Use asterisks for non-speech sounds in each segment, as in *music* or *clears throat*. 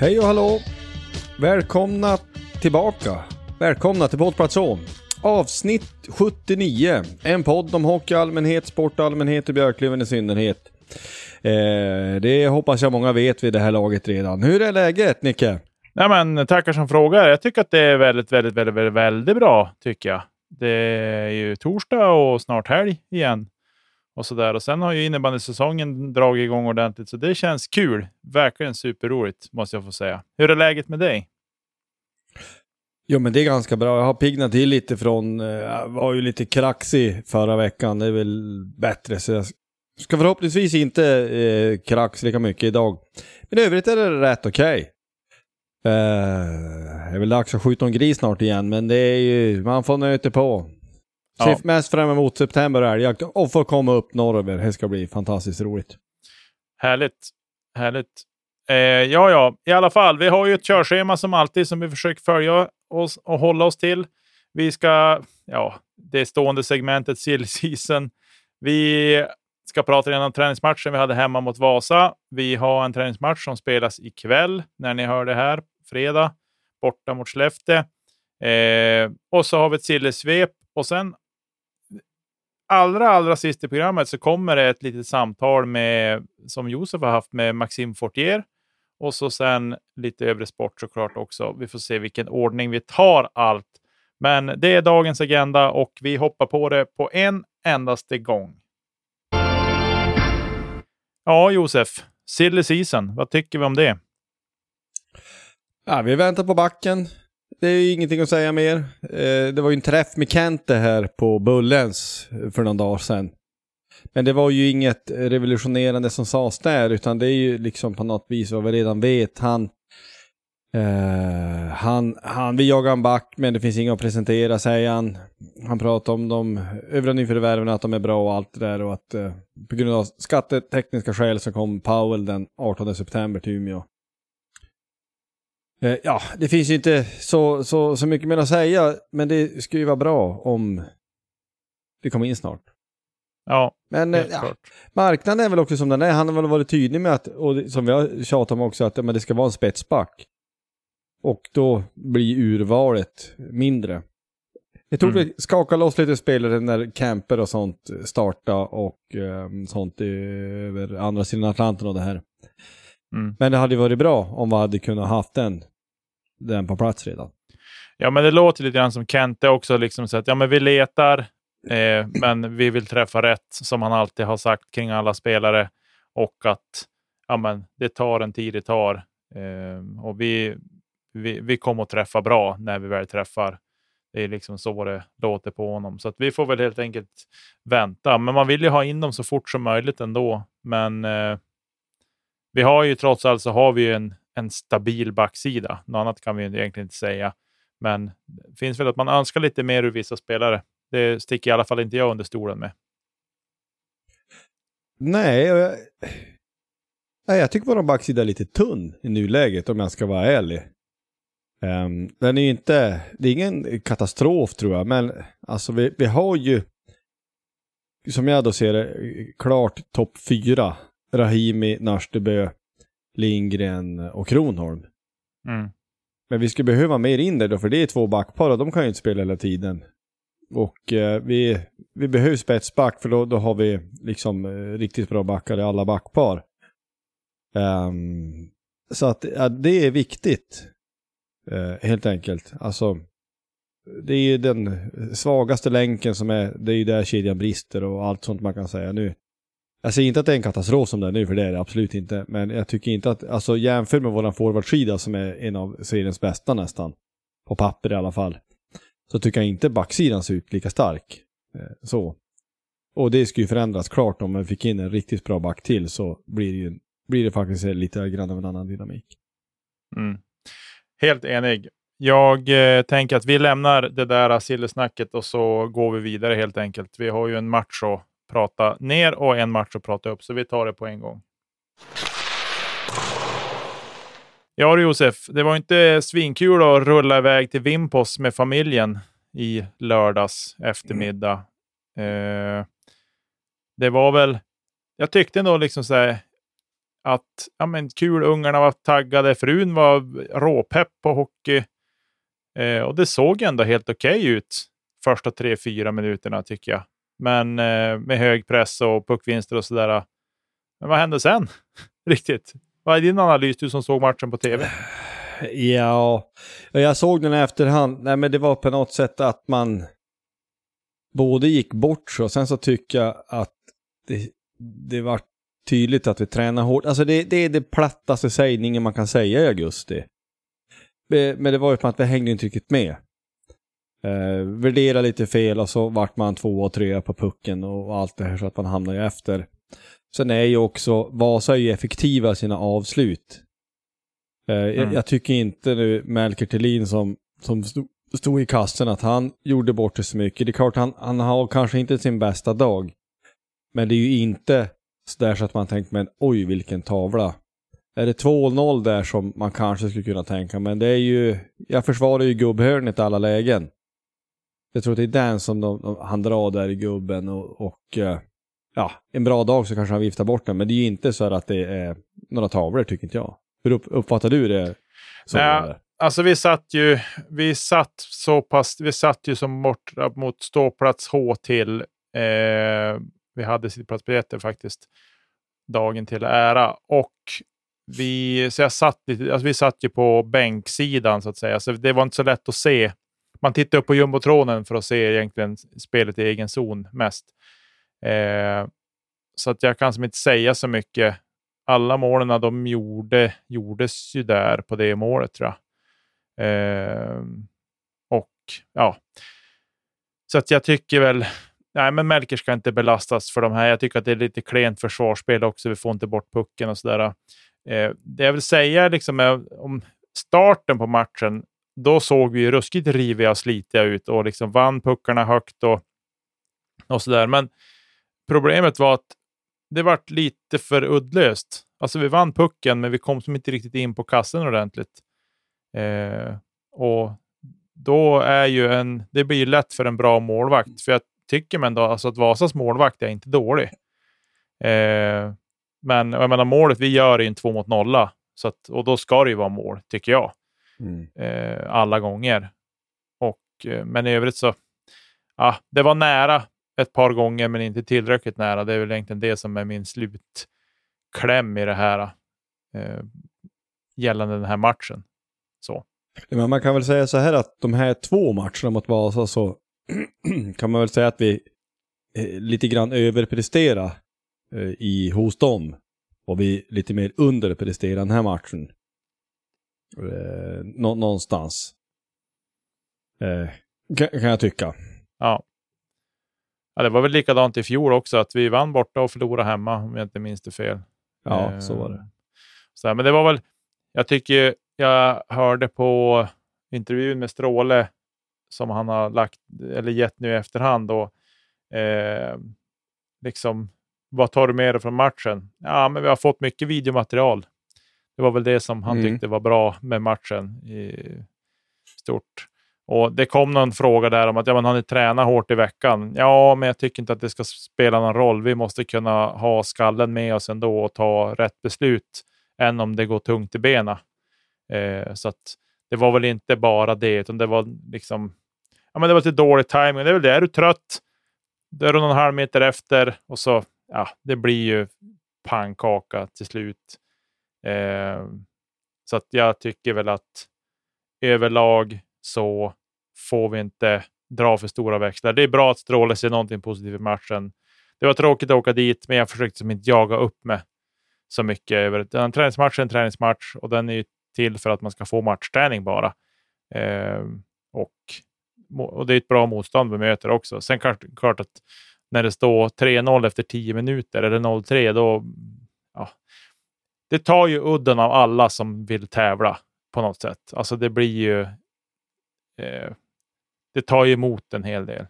Hej och hallå! Välkomna tillbaka. Välkomna till Poddplats Avsnitt 79. En podd om hockey i allmänhet, sport i allmänhet och Björklöven i synnerhet. Eh, det hoppas jag många vet vid det här laget redan. Hur är läget Nicke? Nej, men, tackar som frågar. Jag tycker att det är väldigt, väldigt, väldigt, väldigt, väldigt bra, tycker jag. Det är ju torsdag och snart helg igen. Och, så där. och Sen har ju innebandysäsongen dragit igång ordentligt, så det känns kul. Verkligen superroligt, måste jag få säga. Hur är läget med dig? Jo men det är ganska bra. Jag har piggnat till lite från, eh, jag var ju lite kraxig förra veckan. Det är väl bättre så jag ska förhoppningsvis inte eh, krax lika mycket idag. Men i övrigt är det rätt okej. Okay. Eh, det är väl dags att skjuta en gris snart igen men det är ju, man får nöta på. Ser mest fram emot september och älgjakt och få komma upp norröver. Det ska bli fantastiskt roligt. Härligt. Härligt. Eh, ja, ja, i alla fall. Vi har ju ett körschema som alltid som vi försöker följa oss och hålla oss till. Vi ska, ja, det stående segmentet Silly Season. Vi ska prata redan om träningsmatchen vi hade hemma mot Vasa. Vi har en träningsmatch som spelas ikväll när ni hör det här, fredag, borta mot Skellefteå. Eh, och så har vi ett sillesvep och sen allra, allra sist i programmet så kommer det ett litet samtal med, som Josef har haft med Maxime Fortier. Och så sen lite övrig sport såklart också. Vi får se vilken ordning vi tar allt. Men det är dagens agenda och vi hoppar på det på en endaste gång. Ja, Josef. Silly season. Vad tycker vi om det? Ja, vi väntar på backen. Det är ingenting att säga mer. Eh, det var ju en träff med Kente här på Bullens för någon dag sedan. Men det var ju inget revolutionerande som sades där, utan det är ju liksom på något vis vad vi redan vet. Han, eh, han, han vill jaga en back, men det finns inget att presentera, säger han. Han pratar om de övriga nyförvärven, att de är bra och allt det där och att eh, på grund av skattetekniska skäl så kom Powell den 18 september till Umeå. Eh, ja, det finns ju inte så, så, så mycket mer att säga, men det skulle ju vara bra om det kommer in snart. Ja, men eh, ja, marknaden är väl också som den är. Han har väl varit tydlig med att, och som vi har tjatat om också, att men det ska vara en spetsback. Och då blir urvalet mindre. Det tog mm. skaka loss lite spelare när Camper och sånt startade och um, sånt över andra sidan Atlanten och det här. Mm. Men det hade varit bra om vi hade kunnat haft den, den på plats redan. Ja, men det låter lite grann som Kente också, liksom så att ja, men vi letar Eh, men vi vill träffa rätt, som han alltid har sagt kring alla spelare. Och att ja, men, det tar en tid det tar. Eh, och vi, vi, vi kommer att träffa bra när vi väl träffar. Det är liksom så det låter på honom. Så att vi får väl helt enkelt vänta. Men man vill ju ha in dem så fort som möjligt ändå. Men eh, vi har ju trots allt så har vi en, en stabil backsida. Något annat kan vi egentligen inte säga. Men det finns väl att man önskar lite mer ur vissa spelare. Det sticker i alla fall inte jag under stolen med. Nej, jag, nej, jag tycker vår backsida är lite tunn i nuläget om jag ska vara ärlig. Um, den är ju inte, det är ingen katastrof tror jag, men alltså vi, vi har ju, som jag då ser det, klart topp fyra. Rahimi, Nashtebö, Lindgren och Kronholm. Mm. Men vi skulle behöva mer in där då, för det är två backpar och de kan ju inte spela hela tiden. Och eh, vi, vi behöver spetsback för då, då har vi liksom eh, riktigt bra backar i alla backpar. Um, så att ja, det är viktigt. Eh, helt enkelt. Alltså, det är ju den svagaste länken som är, det är ju där kedjan brister och allt sånt man kan säga nu. Jag säger inte att det är en katastrof som det är nu, för det är det absolut inte. Men jag tycker inte att, alltså jämför med våran forwardsida som är en av seriens bästa nästan. På papper i alla fall. Så tycker jag inte backsidan ser ut lika stark. Eh, så. Och det skulle ju förändras klart om man fick in en riktigt bra back till så blir det ju blir det faktiskt lite grann av en annan dynamik. Mm. Helt enig. Jag eh, tänker att vi lämnar det där sillesnacket och så går vi vidare helt enkelt. Vi har ju en match att prata ner och en match att prata upp, så vi tar det på en gång. Ja du Josef, det var inte svinkul att rulla iväg till Vimpos med familjen i lördags eftermiddag. Mm. Eh, det var väl, jag tyckte ändå liksom så här, att ja, men kul, ungarna var taggade, frun var råpepp på hockey. Eh, och det såg ändå helt okej okay ut första tre, fyra minuterna tycker jag. Men eh, med hög press och puckvinster och sådär. Men vad hände sen? *laughs* Riktigt. Vad är din analys, du som såg matchen på tv? Ja, jag såg den i efterhand. Nej, men det var på något sätt att man både gick bort sig och sen så tycker jag att det, det var tydligt att vi tränar hårt. Alltså det, det är det plattaste sägningen man kan säga i augusti. Eh, men det var ju på att vi hängde inte riktigt med. Eh, värdera lite fel och så vart man två och tre på pucken och allt det här så att man hamnar ju efter. Sen är ju också, Vasa är ju effektiva i sina avslut. Eh, mm. jag, jag, tycker inte nu Melker Thelin som, som stod, stod i kassen att han gjorde bort det så mycket. Det är klart han, han har kanske inte sin bästa dag. Men det är ju inte sådär så att man tänker men oj vilken tavla. Är det 2-0 där som man kanske skulle kunna tänka, men det är ju, jag försvarar ju gubbhörnet i alla lägen. Jag tror att det är den som de, de, han drar där i gubben och, och uh, ja, en bra dag så kanske han viftar bort den, men det är ju inte så att det är några tavlor tycker inte jag. Hur upp, uppfattar du det? Så Nej, alltså vi satt ju, vi satt så pass, vi satt ju som bort mot ståplats H till eh, vi hade sittplatsbiljetter faktiskt dagen till ära. Och vi, så jag satt alltså vi satt ju på bänksidan så att säga, så det var inte så lätt att se. Man tittar upp på jumbotronen för att se egentligen spelet i egen zon mest. Eh, så att jag kan som inte säga så mycket. Alla målen de gjorde, gjordes ju där på det målet tror jag. Eh, och ja, så att jag tycker väl nej, men Melker ska inte belastas för de här. Jag tycker att det är lite klent försvarsspel också. Vi får inte bort pucken och sådär. Eh, det jag vill säga liksom är, om starten på matchen, då såg vi ruskigt riviga och slitiga ut och liksom vann puckarna högt och, och sådär. Men problemet var att det vart lite för uddlöst. Alltså vi vann pucken, men vi kom som inte riktigt in på kassen ordentligt. Eh, och då är ju en, det blir lätt för en bra målvakt. För jag tycker ändå alltså att Vasas målvakt är inte dålig. Eh, men jag menar, målet vi gör är en två mot nolla. Så att, och då ska det ju vara mål, tycker jag. Mm. Eh, alla gånger. Och, eh, men i övrigt så, ja, det var nära ett par gånger, men inte tillräckligt nära. Det är väl egentligen det som är min slutkläm i det här. Eh, gällande den här matchen. Så. Men man kan väl säga så här att de här två matcherna mot Vasa så *clears throat* kan man väl säga att vi eh, lite grann överprestera eh, i, hos dem. Och vi lite mer underprestera den här matchen. Eh, nå, någonstans. Eh, kan, kan jag tycka. Ja. ja. Det var väl likadant i fjol också, att vi vann borta och förlorade hemma, om jag inte minns det fel. Ja, eh, så var det. Så här, men det var väl, jag tycker jag hörde på intervjun med Stråle som han har lagt, eller gett nu i efterhand. Och, eh, liksom, vad tar du med dig från matchen? Ja, men vi har fått mycket videomaterial. Det var väl det som han mm. tyckte var bra med matchen i stort. Och Det kom någon fråga där om att ja, men har ni tränat hårt i veckan? Ja, men jag tycker inte att det ska spela någon roll. Vi måste kunna ha skallen med oss ändå och ta rätt beslut än om det går tungt i benen. Eh, så att det var väl inte bara det, utan det var liksom ja, men det var lite dålig timing. Det är väl det. Är du trött, då är du någon halv meter efter och så, ja, det blir ju pannkaka till slut. Eh, så att jag tycker väl att överlag så får vi inte dra för stora växlar. Det är bra att Stråle ser någonting positivt i matchen. Det var tråkigt att åka dit, men jag försökte som inte jaga upp mig så mycket. över En träningsmatch är en träningsmatch och den är till för att man ska få matchträning bara. Eh, och, och det är ett bra motstånd vi möter också. Sen klart, klart att när det står 3-0 efter 10 minuter eller 0-3, då ja, det tar ju udden av alla som vill tävla på något sätt. Alltså det blir ju eh, det tar ju emot en hel del.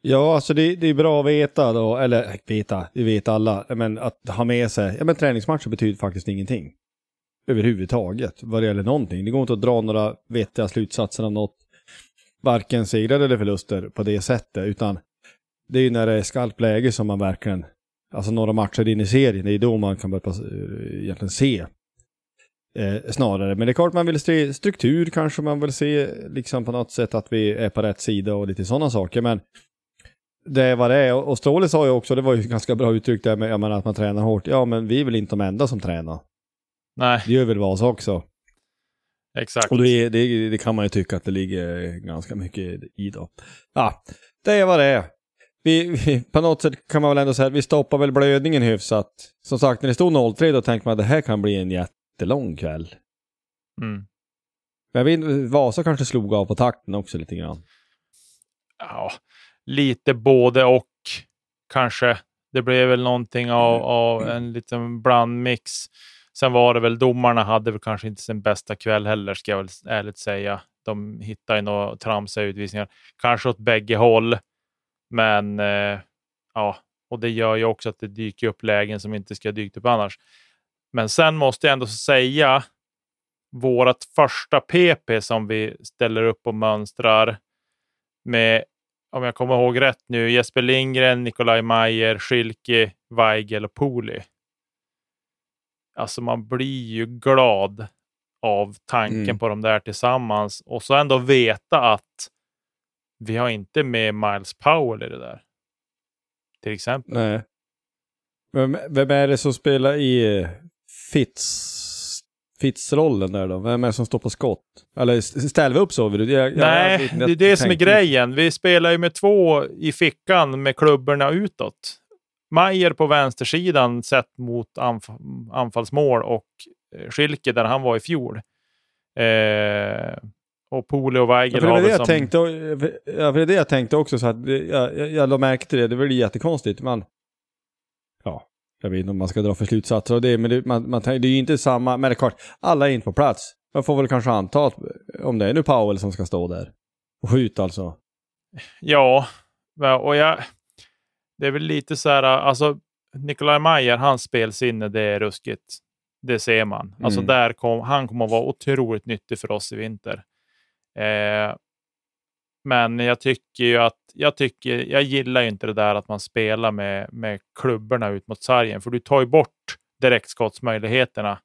Ja, alltså det, det, är bra att veta då, eller veta, det vet alla, men att ha med sig, ja men träningsmatcher betyder faktiskt ingenting. Överhuvudtaget, vad det gäller någonting. Det går inte att dra några vettiga slutsatser av något, varken segrar eller förluster på det sättet, utan det är ju när det är skarpt läge som man verkligen, alltså några matcher in i serien, det är då man kan börja egentligen se Eh, snarare. Men det är klart man vill se struktur kanske, man vill se liksom på något sätt att vi är på rätt sida och lite sådana saker. Men det är vad det är. Och Stråle sa ju också, det var ju ganska bra uttryck där med jag menar, att man tränar hårt. Ja, men vi är väl inte de enda som tränar. Nej. Det gör väl Vas också. Exakt. Och det, det, det, kan man ju tycka att det ligger ganska mycket i då. Ja, det är vad det är. Vi, vi, på något sätt kan man väl ändå säga att vi stoppar väl blödningen hyfsat. Som sagt, när det stod 03 då tänkte man att det här kan bli en jätte jättelång kväll. Mm. Men jag vet, Vasa kanske slog av på takten också lite grann. Ja, lite både och kanske. Det blev väl någonting av, av en liten blandmix. Sen var det väl domarna hade väl kanske inte sin bästa kväll heller, ska jag väl ärligt säga. De hittade ju några tramsiga utvisningar, kanske åt bägge håll. Men eh, ja, och det gör ju också att det dyker upp lägen som inte ska dykt upp annars. Men sen måste jag ändå säga vårt första PP som vi ställer upp och mönstrar med, om jag kommer ihåg rätt nu, Jesper Lindgren, Nikolaj Mayer, Schilke, Weigel och Poli. Alltså man blir ju glad av tanken mm. på de där tillsammans och så ändå veta att vi har inte med Miles Powell i det där. Till exempel. Nej. Vem, vem är det som spelar i Fitz, Fitz-rollen där då? Vem är det som står på skott? Eller ställer vi upp så? Jag, jag, Nej, jag, det är det som är grejen. Vi spelar ju med två i fickan med klubborna utåt. Mayer på vänstersidan sett mot anf anfallsmål och eh, Schilke där han var i fjol. Eh, och Pole och Weigel ja, det, det, som... tänkte, ja, för det är det jag tänkte också. Så att, jag, jag, jag till det. Det var jättekonstigt. Man, ja, jag vet inte om man ska dra för slutsatser av det, men det, man, man, det är ju inte samma, men det är klart, alla är inte på plats. Man får väl kanske anta att, om det är nu Powell som ska stå där och skjuta alltså. Ja, och jag, det är väl lite så här, alltså Nikolaj Mayer, hans spelsinne, det är ruskigt. Det ser man. Alltså, mm. Alltså där kom, han kommer att vara otroligt nyttig för oss i vinter. Eh, men jag tycker ju att jag, tycker, jag gillar inte det där att man spelar med, med klubborna ut mot sargen, för du tar ju bort direktskottsmöjligheterna.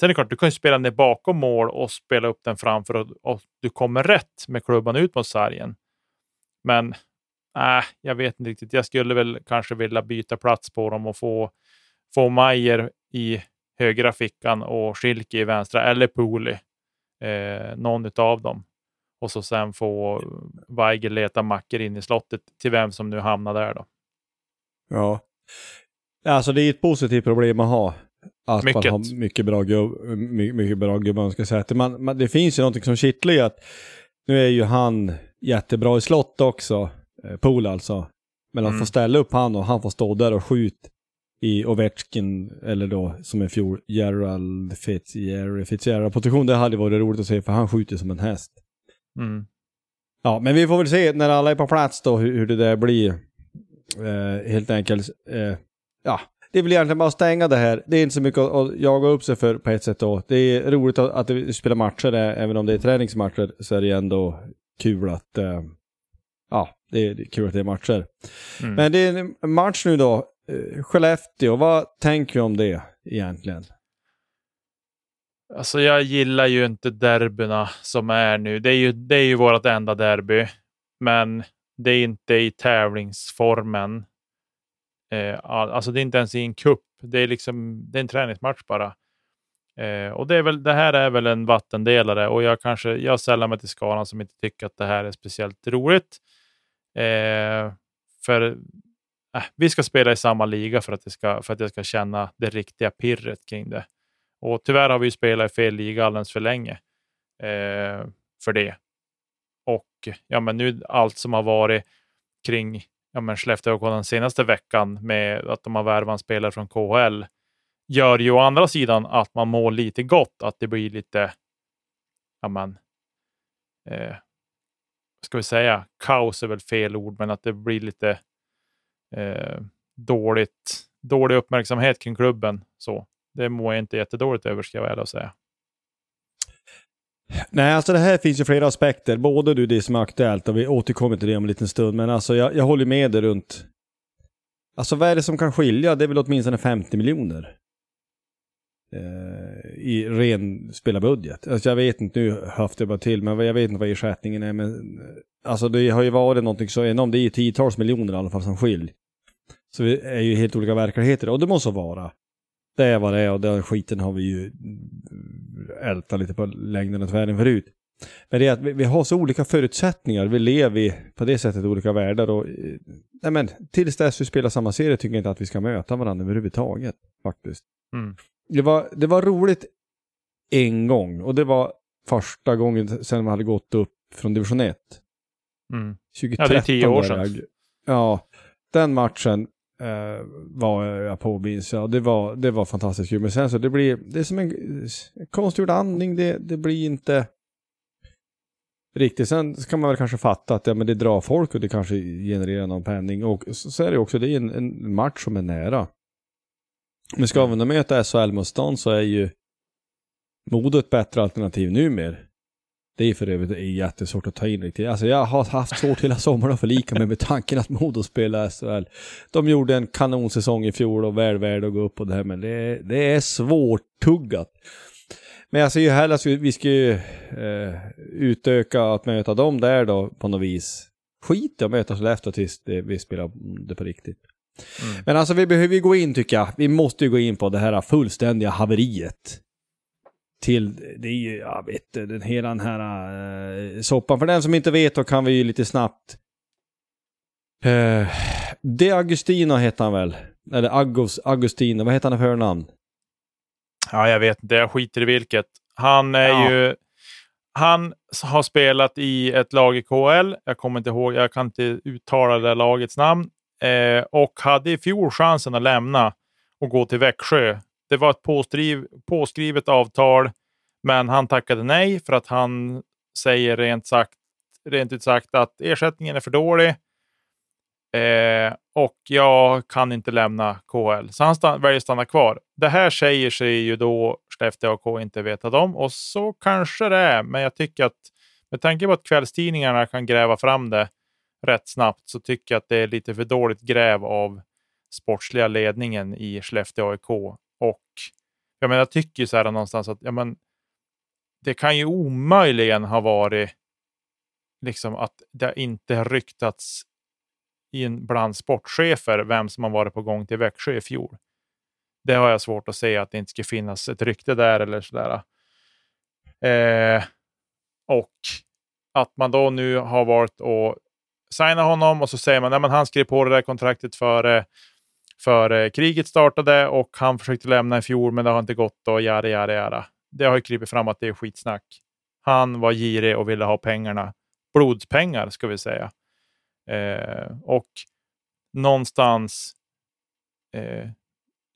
Sen är det klart, du kan ju spela ner bakom mål och spela upp den framför och, och du kommer rätt med klubban ut mot sargen. Men äh, jag vet inte riktigt. Jag skulle väl kanske vilja byta plats på dem och få, få Mayer i högra fickan och Schilke i vänstra eller Pooley. Eh, någon av dem och så sen få Weigel leta mackor in i slottet till vem som nu hamnar där då. Ja. Alltså det är ett positivt problem att ha. Att Mycket. man har mycket bra, gubb, my, mycket bra gubbar, ska jag säga. Att Man, man, det finns ju någonting som kittlar i att nu är ju han jättebra i slott också, eh, Pool alltså. Men att Mm. få ställa upp han och han får stå där och skjuta i Ovechkin, eller då som i fjol, Gerald Fitzgerald, Fitzgerald position, det hade varit roligt att se för han skjuter som en häst. Mm. Ja, men vi får väl se när alla är på plats då hur, hur det där blir. Eh, helt enkelt. Eh, ja, det är väl egentligen bara att stänga det här. Det är inte så mycket att, jaga upp sig för på ett sätt då. Det är roligt att, att vi spelar matcher, där, även om det är träningsmatcher så är det ändå kul att... Eh, ja, det är kul att det är matcher. Mm. Men det är en match nu då. Eh, Skellefteå, vad tänker vi om det egentligen? Alltså jag gillar ju inte derbyna som är nu. Det är ju, det är ju vårt enda derby, men det är inte i tävlingsformen. Eh, alltså det är inte ens i en kupp. Det är liksom det är en träningsmatch bara. Eh, och det, är väl, det här är väl en vattendelare och jag kanske jag sällar mig till skalan som inte tycker att det här är speciellt roligt. Eh, för äh, vi ska spela i samma liga för att, det ska, för att jag ska känna det riktiga pirret kring det. Och tyvärr har vi ju spelat i fel liga alldeles för länge eh, för det. Och ja, men nu allt som har varit kring ja, men Skellefteå och den senaste veckan med att de har värvat en spelare från KHL gör ju å andra sidan att man mår lite gott, att det blir lite, ja men, eh, ska vi säga, kaos är väl fel ord, men att det blir lite eh, dåligt, dålig uppmärksamhet kring klubben. Så det mår jag inte jättedåligt över, ska jag väl säga. Nej, alltså det här finns ju flera aspekter. Både du, det som är aktuellt och vi återkommer till det om en liten stund. Men alltså jag, jag håller med dig runt... Alltså vad är det som kan skilja? Det är väl åtminstone 50 miljoner. Eh, I ren spelarbudget. Alltså jag vet inte, nu höftar jag bara till, men jag vet inte vad ersättningen är. Men alltså det har ju varit någonting så enormt. Det är ju tiotals miljoner i alla fall som skilj. Så vi är ju helt olika verkligheter och det måste vara. Det är vad det är och den skiten har vi ju ältat lite på längden och tvären förut. Men det är att vi, vi har så olika förutsättningar. Vi lever i, på det sättet olika världar och nej men, tills dess vi spelar samma serie tycker jag inte att vi ska möta varandra överhuvudtaget. Faktiskt. Mm. Det, var, det var roligt en gång och det var första gången sedan man hade gått upp från division 1. Mm. 2013 Ja, det är tio år sedan. Ja, den matchen eh, var jag på minns. Det var, det var fantastiskt kul. Men sen så det blir, det är som en konstgjord andning. Det, det blir inte riktigt. Sen kan man väl kanske fatta att ja, men det drar folk och det kanske genererar någon penning. Och så, så är det också, det är en, en match som är nära. Men ska vi möta SHL-motstånd så är ju Modo ett bättre alternativ numera. Det är för övrigt jättesvårt att ta in riktigt. Alltså jag har haft svårt hela sommaren att förlika mig med tanken att Modo spelar SHL. De gjorde en kanonsäsong i fjol och väl värd att gå upp på det här, men det, det är svårtuggat. Men jag ser ju hellre att vi, ska ju eh, utöka att möta dem där då på något vis. Skit i att möta Skellefteå tills det, vi spelar det på riktigt. Mm. Men alltså vi behöver ju gå in tycker jag. Vi måste ju gå in på det här fullständiga haveriet. Till, det är ju, jag vet den hela den här uh, soppan. För den som inte vet då kan vi ju lite snabbt. Uh, De Agustino heter han väl? Eller Agos, Agustino, vad heter han för förnamn? Ja, jag vet inte. Jag skiter i vilket. Han är Ja. ju... Han har spelat i ett lag i KL. Jag kommer inte ihåg. Jag kan inte uttala det lagets namn. Eh, och hade i fjol chansen att lämna och gå till Växjö. Det var ett påskriv, påskrivet avtal, men han tackade nej för att han säger rent, sagt, rent ut sagt att ersättningen är för dålig. Eh, och jag kan inte lämna KL. Så han stann, väljer att stanna kvar. Det här säger sig ju då Skellefteå AK inte veta om och så kanske det är. Men jag tycker att med tanke på att kvällstidningarna kan gräva fram det rätt snabbt så tycker jag att det är lite för dåligt gräv av sportsliga ledningen i Skellefteå AIK. Och jag, menar, jag tycker ju så här någonstans att ja, men, det kan ju omöjligen ha varit liksom att det inte har ryktats in bland sportchefer vem som har varit på gång till Växjö i fjol. Det har jag svårt att se att det inte ska finnas ett rykte där eller sådär. Eh, och att man då nu har varit och signa honom och så säger man att han skrev på det där kontraktet före för eh, kriget startade och han försökte lämna i fjol, men det har inte gått och jada, jada, jada. Det har ju krypit fram att det är skitsnack. Han var girig och ville ha pengarna. Blodspengar, ska vi säga. Eh, och någonstans eh,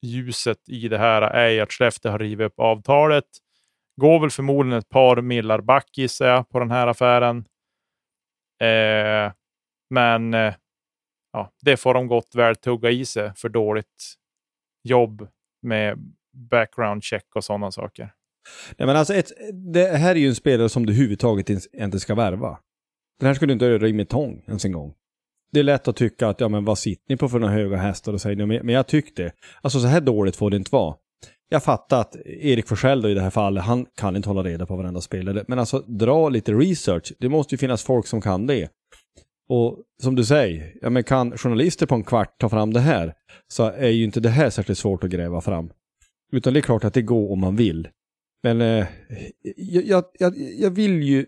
ljuset i det här är att Skellefteå har rivit upp avtalet. Går väl förmodligen ett par millar back gissar jag på den här affären. Eh, men eh, ja, det får de gott väl tugga i sig för dåligt jobb med background check och sådana saker. Nej, men alltså ett, det här är ju en spelare som du överhuvudtaget inte ska värva. Den här skulle du inte röra i med tång ens en gång. Det är lätt att tycka att, ja men vad sitter ni på för några höga hästar och säger men jag tyckte, alltså så här dåligt får det inte vara. Jag fattar att Erik Forsell då i det här fallet, han kan inte hålla reda på varenda spelare. Men alltså dra lite research, det måste ju finnas folk som kan det. Och som du säger, ja men kan journalister på en kvart ta fram det här, så är ju inte det här särskilt svårt att gräva fram. Utan det är klart att det går om man vill. Men eh, jag, jag, jag vill ju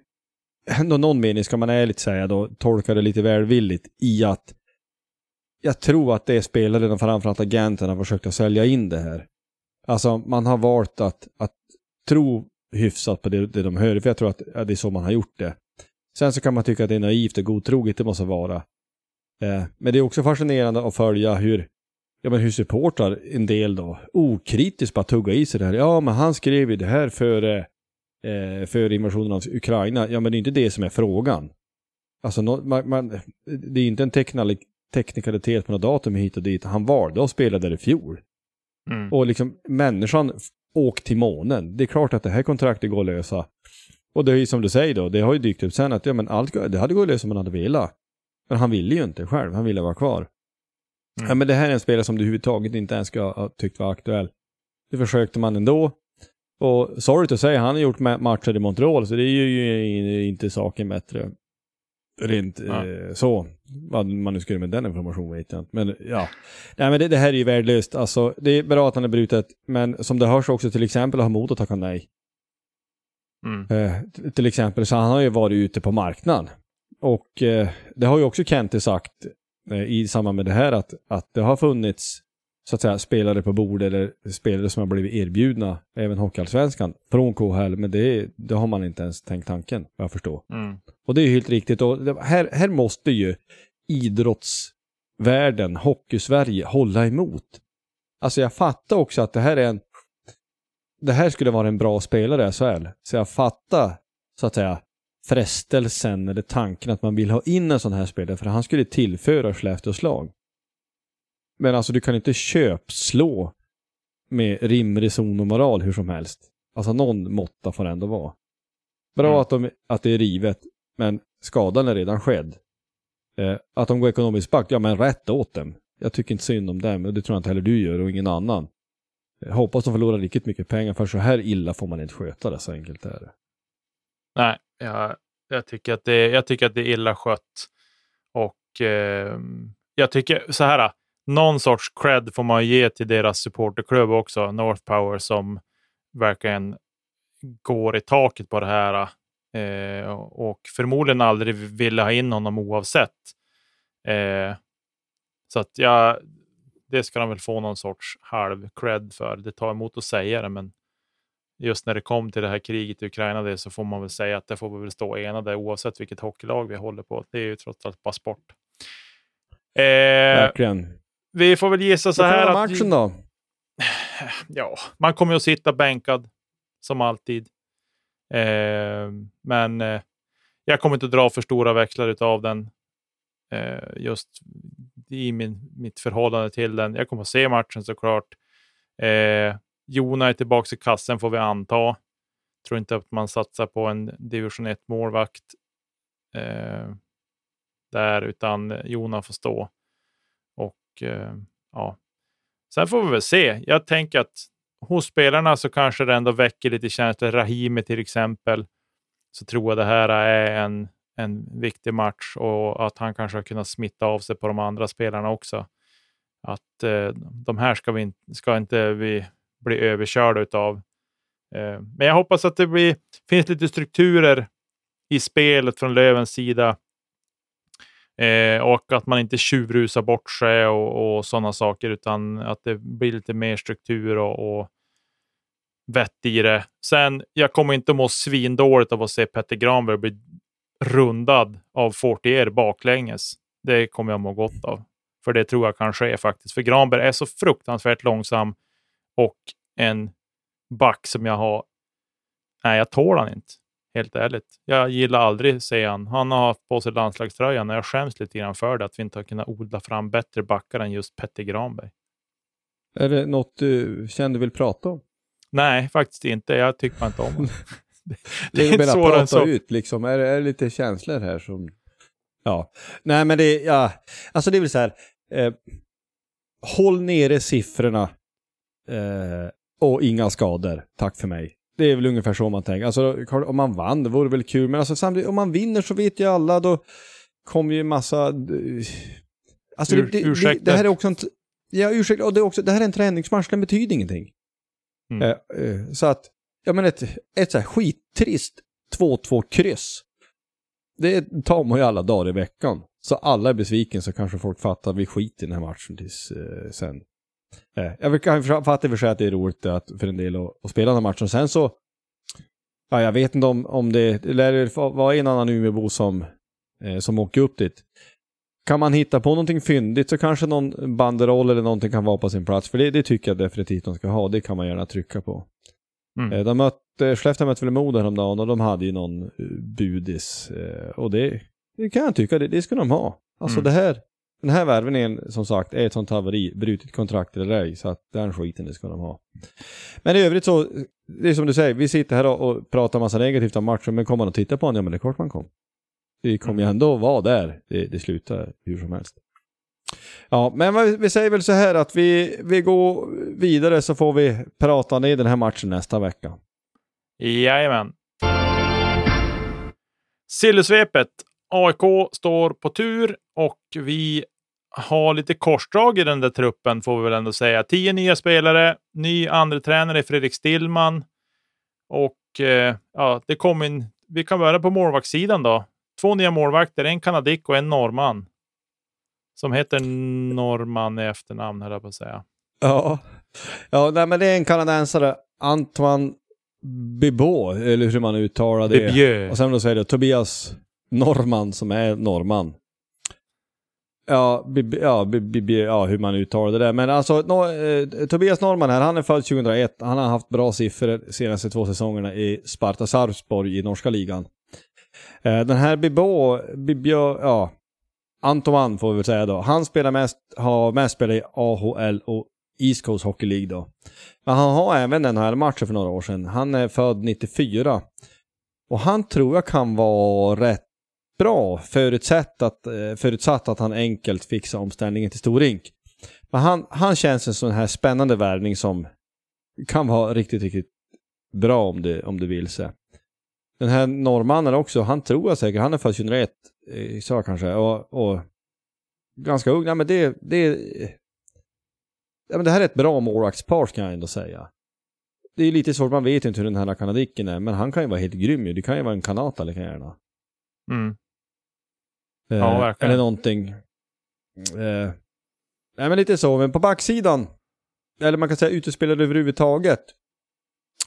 ändå någon mening ska man ärligt säga då, tolka det lite välvilligt i att jag tror att det är spelaren och framförallt agenterna försökt att sälja in det här. Alltså man har valt att, att tro hyfsat på det, det de hör, för jag tror att det är så man har gjort det. Sen så kan man tycka att det är naivt och godtroget, det måste vara. Eh, men det är också fascinerande att följa hur, ja men hur supportrar en del då okritiskt bara tugga i sig det här. Ja men han skrev ju det här före eh, för invasionen av Ukraina. Ja, men det är inte det som är frågan. Alltså, no, man, man, det är inte en teknik, teknikalitet på något datum hit och dit. Han valde att spela där i fjol. Mm. Och liksom människan åkt till månen. Det är klart att det här kontraktet går att lösa. Och det är ju som du säger då, det har ju dykt upp sen att ja, men allt, det hade gått att lösa om man hade velat. Men han ville ju inte själv, han ville vara kvar. Mm. Ja, men det här är en spelare som du överhuvudtaget inte ens ska ha tyckt var aktuell. Det försökte man ändå. Och sorry att säga, han har gjort matcher i Montreal, så det är ju inte saken bättre. Rent ja. eh, så. Vad man nu skulle med den informationen vet jag inte. Men ja. Nej men det, det, här är ju värdelöst. Alltså, det är bra att han är brutet, men som det hörs också till exempel har Modo tackat nej. Mm. Eh, till exempel, så han har ju varit ute på marknaden. Och eh, det har ju också Kente sagt eh, i samband med det här att, att det har funnits så att säga spelare på bord eller spelare som har blivit erbjudna, även Hockeyallsvenskan, från KHL. Men det, det har man inte ens tänkt tanken, vad jag förstår. Mm. Och det är helt riktigt. Och det, här, här måste ju idrottsvärlden, Hockeysverige, hålla emot. Alltså jag fattar också att det här är en... Det här skulle vara en bra spelare i SHL. Så jag fattar, så att säga, frestelsen eller tanken att man vill ha in en sån här spelare, för han skulle tillföra Skellefteås lag. Men alltså du kan inte köpslå med rim, reson och moral hur som helst. Alltså någon måtta får det ändå vara. Bra mm. att, de, att det är rivet, men skadan är redan skedd. Eh, att de går ekonomiskt back, ja men rätt åt dem. Jag tycker inte synd om dem, och det tror jag inte heller du gör och ingen annan. Jag hoppas de förlorar riktigt mycket pengar, för så här illa får man inte sköta det, så enkelt är det. Nej, jag, jag, tycker, att det, jag tycker att det är illa skött. Och eh, jag tycker så här, någon sorts cred får man ge till deras supporterklubb också, North Power, som verkligen går i taket på det här eh, och förmodligen aldrig ville ha in honom oavsett. Eh, så att jag det ska de väl få någon sorts halv cred för. Det tar emot att säga det, men just när det kom till det här kriget i Ukraina det, så får man väl säga att det får vi väl stå enade oavsett vilket hockeylag vi håller på. Det är ju trots allt bara sport. Eh, Verkligen. Vi får väl gissa så här. Att matchen då? *sighs* Ja, man kommer ju att sitta bänkad som alltid. Eh, men eh, jag kommer inte dra för stora växlar av den. Eh, just i min, mitt förhållande till den. Jag kommer att se matchen såklart. Eh, Jona är tillbaka i kassen får vi anta. Tror inte att man satsar på en division 1 målvakt eh, där, utan Jona får stå. Eh, ja. Sen får vi väl se. Jag tänker att hos spelarna så kanske det ändå väcker lite känslor. Rahimi till exempel, så tror jag det här är en, en viktig match och att han kanske har kunnat smitta av sig på de andra spelarna också. Att eh, de här ska, vi, ska inte vi bli överkörda av. Eh, men jag hoppas att det blir, finns lite strukturer i spelet från Lövens sida Eh, och att man inte tjuvrusar bort sig och, och sådana saker, utan att det blir lite mer struktur och, och vett i det. Sen, jag kommer inte att må svindåligt av att se Petter Granberg bli rundad av Fortier baklänges. Det kommer jag må gott av. För det tror jag kan ske faktiskt. För Granberg är så fruktansvärt långsam och en back som jag har... Nej, jag tål han inte. Helt ärligt. Jag gillar aldrig se han. Han har haft på sig landslagströjan och jag skäms lite grann för det. Att vi inte har kunnat odla fram bättre backar än just Petter Granberg. Är det något du känner du vill prata om? Nej, faktiskt inte. Jag tycker inte om honom. *laughs* det är inte svårare prata så. ut liksom. Är, är det lite känslor här som... Ja. Nej, men det, ja. Alltså det är väl så här. Eh, håll nere siffrorna. Eh, och inga skador. Tack för mig. Det är väl ungefär så man tänker. Alltså om man vann, det vore väl kul. Men alltså samtidigt, om man vinner så vet ju alla, då kommer ju massa... Alltså det, det, det, det här är också en... Ja, ursäkta. Och det, är också, det här är en träningsmatch, den betyder ingenting. Mm. Eh, eh, så att, ja men ett, ett så här skittrist 2-2 kryss. Det tar man ju alla dagar i veckan. Så alla är besviken så kanske folk fattar att vi skiter i den här matchen tills eh, sen. Eh, jag kan fatta i och för sig att det är roligt att, för en del att, att spela den här matchen. Sen så, ja, jag vet inte om, om det, det lär vara en annan Umeåbo som, eh, som åker upp dit. Kan man hitta på någonting fyndigt så kanske någon banderoll eller någonting kan vara på sin plats. För det, det tycker jag definitivt de ska ha. Det kan man gärna trycka på. Mm. Eh, de mötte, Skellefteå mötte väl Modo häromdagen och de hade ju någon eh, budis. Eh, och det, det kan jag tycka, det, det ska de ha. Alltså mm. det här, den här värvningen som sagt är ett sånt haveri, brutit kontrakt eller ej, så att den skiten det ska de ha. Men i övrigt så, det är som du säger, vi sitter här och, och pratar massa negativt om matchen, men kommer man att titta på den, ja men det är klart man kom. Det kommer ju mm. ändå vara där, det, det slutar hur som helst. Ja, men vi säger väl så här att vi, vi går vidare så får vi prata ner den här matchen nästa vecka. Jajamän. Sillesvepet. AIK står på tur och vi har lite korsdrag i den där truppen får vi väl ändå säga. Tio nya spelare, ny andra tränare Fredrik Stillman och eh, ja, det kom in. Vi kan börja på målvaktssidan då. Två nya målvakter, en kanadick och en norrman. Som heter Norman i efternamn, höll jag på att säga. Ja, ja nej, men det är en kanadensare, Antoine Bibot, eller hur man uttalar det. Bibieu. Och sen då säger det Tobias Norman som är norrman. Ja, bi, ja, ja, hur man uttalar det där. Men alltså, no, eh, Tobias Norman här, han är född 2001. Han har haft bra siffror de senaste två säsongerna i Sparta Sarpsborg i norska ligan. Eh, den här Bibå, Bibio, ja, Antoman får vi väl säga då. Han spelar mest, har mest spelat i AHL och East Coast Hockey League då. Men han har även den här matchen för några år sedan. Han är född 94. Och han tror jag kan vara rätt bra förutsatt att, eh, förutsatt att han enkelt fixar omställningen till storink. Men han, han känns en sån här spännande värvning som kan vara riktigt, riktigt bra om det, om det vill sig. Den här norrmannen också, han tror jag säkert, han är född 2001, sa kanske, och, och ganska ung. Nej, men det, det, ja, men det här är ett bra målvaktspar kan jag ändå säga. Det är lite svårt, man vet inte hur den här kanadicken är, men han kan ju vara helt grym ju. Det kan ju vara en kanata lika gärna. Mm. Eh, ja, verkligen. Eller någonting. Eh, nej, men lite så. Men på backsidan, eller man kan säga utespelare överhuvudtaget,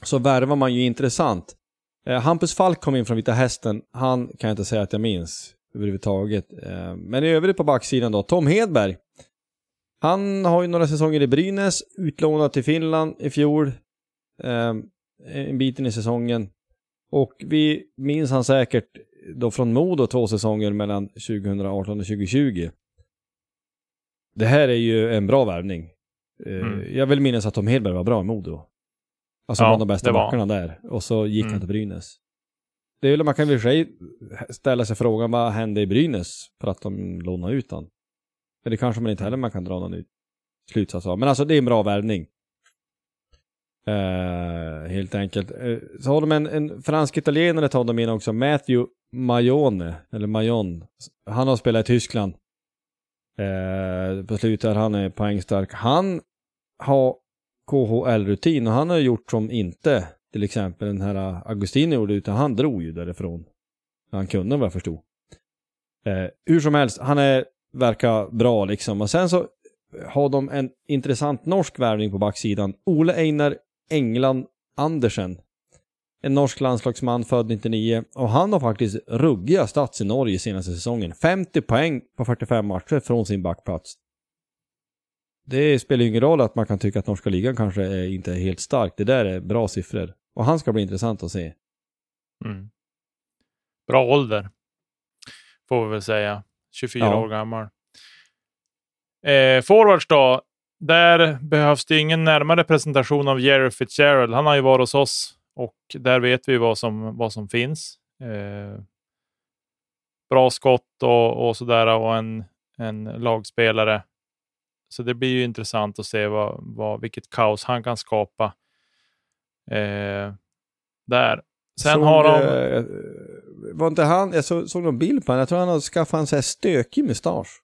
så värvar man ju intressant. Eh, Hampus Falk kom in från Vita Hästen. Han kan jag inte säga att jag minns överhuvudtaget. Eh, men i övrigt på backsidan då, Tom Hedberg. Han har ju några säsonger i Brynäs, utlånad till Finland i fjol. Eh, en biten i säsongen. Och vi minns han säkert då från Modo två säsonger mellan 2018 och 2020. Det här är ju en bra värvning. Mm. Jag vill minnas att Tom Hedberg var bra i Modo. Alltså ja, bland de bästa backarna där. Och så gick mm. han till Brynäs. Det är väl, man kan väl sig ställa sig frågan vad hände i Brynäs för att de lånade ut han? Men det kanske man inte heller man kan dra någon slutsats av. Men alltså det är en bra värvning. Uh, helt enkelt. Uh, så har de en, en fransk italienare tar de in också, Matthew Majone, eller Majon. Han har spelat i Tyskland. Uh, på slutet, han är poängstark. Han har KHL-rutin och han har gjort som inte till exempel den här äh, Augustino gjorde utan han drog ju därifrån. Han kunde vad jag förstod. Eh, hur som helst, han är, verkar bra liksom. Och sen så eh, har de en intressant norsk värvning på backsidan. Ole Einar England Andersen. En norsk landslagsman född 99 och han har faktiskt ruggiga stats i Norge senaste säsongen. 50 poäng på 45 matcher från sin backplats. Det spelar ju ingen roll att man kan tycka att norska ligan kanske är inte är helt stark. Det där är bra siffror. Och han ska bli intressant att se. Mm. Bra ålder, får vi väl säga. 24 Ja. år gammal. Eh, forwards då. Där behövs det ingen närmare presentation av Jerry Fitzgerald. Han har ju varit hos oss och där vet vi vad som, vad som finns. Eh, bra skott och, och sådär och en, en lagspelare. Så det blir ju intressant att se vad, vad, vilket kaos han kan skapa. Eh, där. Sen såg, har de... eh, var inte han, jag så, såg någon bild på honom, jag tror han har skaffat en sån här stökig mustasch.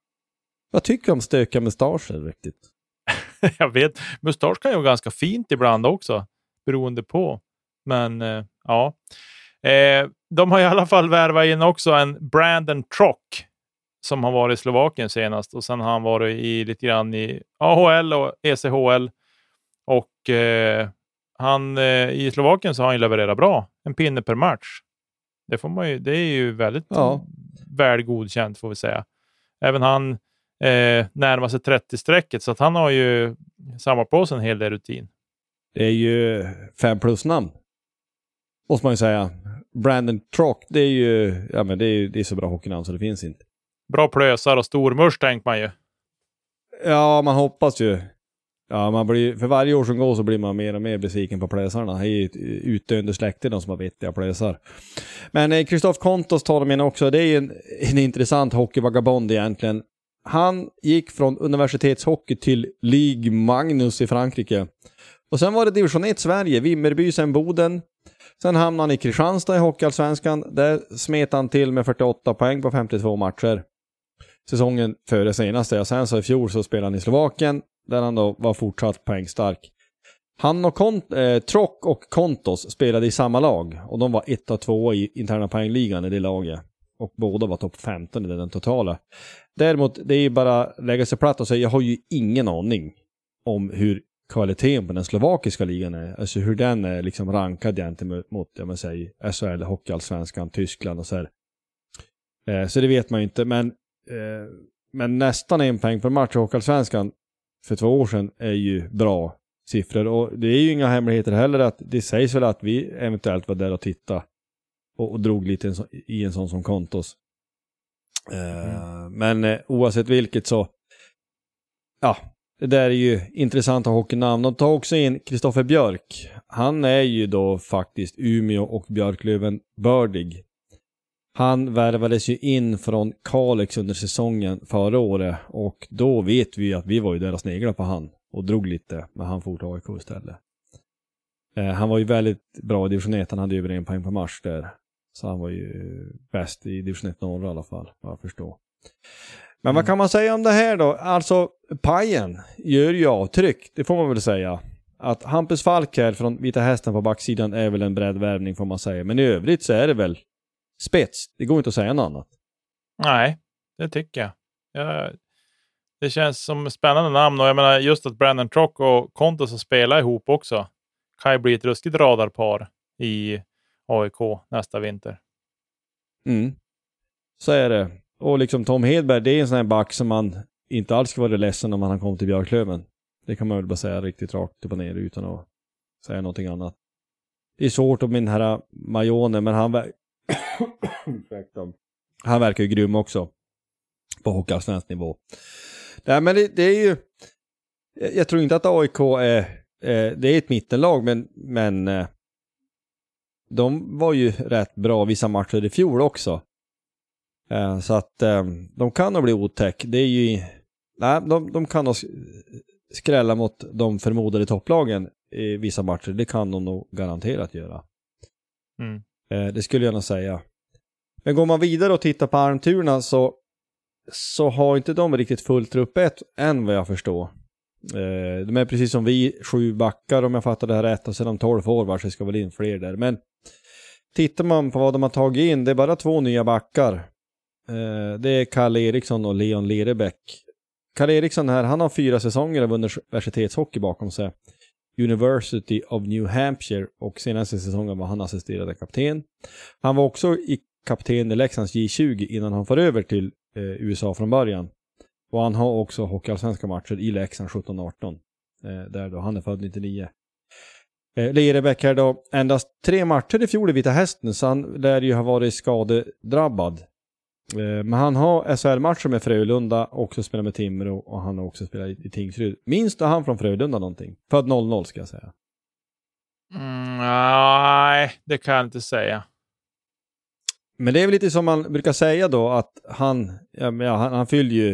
Vad tycker du om stökiga mustascher riktigt? *laughs* jag vet, mustasch kan ju vara ganska fint ibland också, beroende på. Men eh, ja, eh, de har i alla fall värvat in också en Brandon Trock som har varit i Slovakien senast och sen har han varit i lite grann i AHL och ECHL. Och eh, han, eh, i Slovakien så har han levererat bra, en pinne per match. Det, får man ju, det är ju väldigt Ja. väl godkänt får vi säga. Även han eh, närmar sig 30-strecket så att han har ju samlat på sig en hel del rutin. Det är ju fem plus namn. Måste man ju säga. Brandon Trock, det är ju, ja men det är det är så bra hockeynamn så det finns inte. Bra plösar och stor musch tänker man ju. Ja, man hoppas ju. Ja, man blir, för varje år som går så blir man mer och mer besviken på plösarna. Det är ju ett utdöende släkte de som har vettiga plösar. Men eh, Kontos tar de in också. Det är ju en, en intressant hockeyvagabond egentligen. Han gick från universitetshockey till Ligue Magnus i Frankrike. Och sen var det division 1 Sverige, Vimmerby, sen Boden. Sen hamnade han i Kristianstad i Hockeyallsvenskan. Där smet han till med 48 poäng på 52 matcher. Säsongen före senaste. Och sen så i fjol så spelade han i Slovakien, där han då var fortsatt poängstark. Han och Kont- eh, Trock och Kontos spelade i samma lag och de var ett och två i interna poängligan i det laget. Och båda var topp 15 i den totala. Däremot, det är ju bara lägga sig platt och säga, jag har ju ingen aning om hur kvaliteten på den slovakiska ligan är. Alltså hur den är liksom rankad gentemot, jag menar, säger, SHL, Hockeyallsvenskan, Tyskland och så här. Eh, så det vet man ju inte, men, eh, men nästan en poäng per match i Hockeyallsvenskan för två år sedan är ju bra siffror. Och det är ju inga hemligheter heller att det sägs väl att vi eventuellt var där och tittade och, och drog lite i en sån som Kontos. Eh, Men eh, oavsett vilket så, ja, det där är ju intressanta hockeynamn. De tar också in Kristoffer Björk. Han är ju då faktiskt Umeå och Björklöven bördig. Han värvades ju in från Kalix under säsongen förra året och då vet vi att vi var ju där och sneglade på han och drog lite, men han for till AIK istället. Eh, han var ju väldigt bra i division 1, han hade ju över en poäng per match där. Så han var ju bäst i division 1 norra i alla fall, vad jag förstår. Men vad kan man säga om det här då? Alltså, Pajen gör ju avtryck, det får man väl säga. Att Hampus Falk här från Vita Hästen på backsidan är väl en breddvärvning får man säga. Men i övrigt så är det väl spets. Det går inte att säga något annat. Nej, det tycker jag. jag. Det känns som spännande namn och jag menar just att Brandon Trock och Kontos har spelat ihop också kan ju bli ett ruskigt radarpar i AIK nästa vinter. Mm. Så är det. Och liksom Tom Hedberg, det är en sån här back som man inte alls ska vara ledsen om han kom till Björklöven. Det kan man väl bara säga riktigt rakt upp och ner utan att säga någonting annat. Det är svårt om min här Majone, men han. *coughs* han verkar ju grym också. På hockeyallsvensk nivå. Nej men det, det är ju... Jag tror inte att AIK är... Det är ett mittenlag, men, men eh, de var ju rätt bra vissa matcher i fjol också. Eh, så att eh, de kan nog bli otäck. Det är ju... Nej, de, de kan nog skrälla mot de förmodade topplagen i vissa matcher. Det kan de nog garanterat göra. Mm. Eh, det skulle jag nog säga. Men går man vidare och tittar på armturerna så, så har inte de riktigt fullt truppet än vad jag förstår. Eh, de är precis som vi, sju backar om jag fattar det här rätt och sedan tolv forwards, det ska väl in fler där. Men tittar man på vad de har tagit in, det är bara två nya backar. Eh, det är Kalle Eriksson och Leon Lerebäck. Kalle Eriksson här, han har fyra säsonger av universitetshockey bakom sig. University of New Hampshire och senaste säsongen var han assisterande kapten. Han var också i kapten i Leksands J20 innan han for över till eh, USA från början. Och han har också hockeyallsvenska matcher i Leksand 17-18. Eh, där då, han är född 99. Eh, Lerebäck här då, endast tre matcher i fjol i Vita Hästen, så han lär ju ha varit skadedrabbad. Eh, men han har SHL-matcher med Frölunda, också spelat med Timrå och han har också spelat i Tingsryd. Minns du han från Frölunda någonting? Född 00 ska jag säga. Mm, nej, det kan jag inte säga. Men det är väl lite som man brukar säga då att han, ja, han, han fyller ju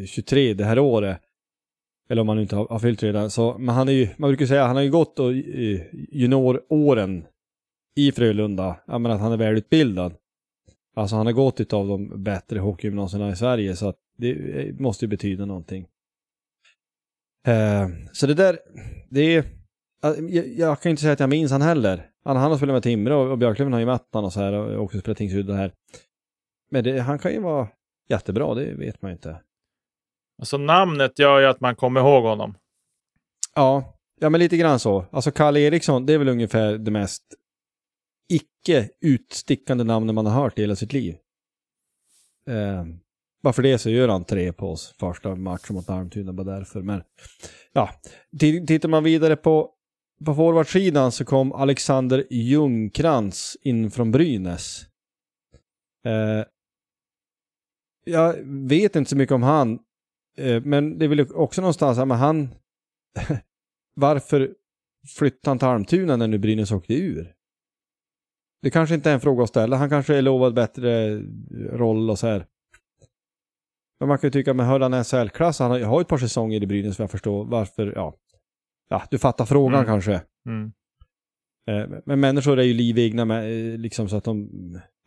eh, 23 det här året. Eller om han inte har, har fyllt redan. Så, men han är ju, man brukar säga, han har ju gått och, eh, junioråren i Frölunda. Jag menar att han är välutbildad. Alltså han har gått utav de bättre hockeygymnasierna i Sverige så att det måste ju betyda någonting. Eh, så det där, det är, jag, jag kan inte säga att jag minns han heller. Han, han har spelat med Timrå och, och Björklöven har ju mött honom och så här och också spelat Tingsryd och här. Men det, han kan ju vara jättebra, det vet man ju inte. Alltså namnet gör ju att man kommer ihåg honom. Ja, ja men lite grann så. Alltså Kalle Eriksson, det är väl ungefär det mest icke utstickande namnen man har hört i hela sitt liv. Eh, bara för det så gör han tre på oss första matchen mot Almtuna, bara därför. Men ja, tittar man vidare på, på forwardsidan så kom Alexander Ljungkrans in från Brynäs. Eh, jag vet inte så mycket om han, eh, men det är väl också någonstans, men han, *laughs* varför flyttade han till Almtuna när nu Brynäs åkte ur? Det kanske inte är en fråga att ställa. Han kanske är lovad bättre roll och så här. Men man kan ju tycka, men höll han SHL-klass? Han har ju ett par säsonger i Brynäs för jag förstår varför, ja. Ja, du fattar frågan mm. kanske. Mm. Eh, men människor är ju livegna med, eh, liksom så att de,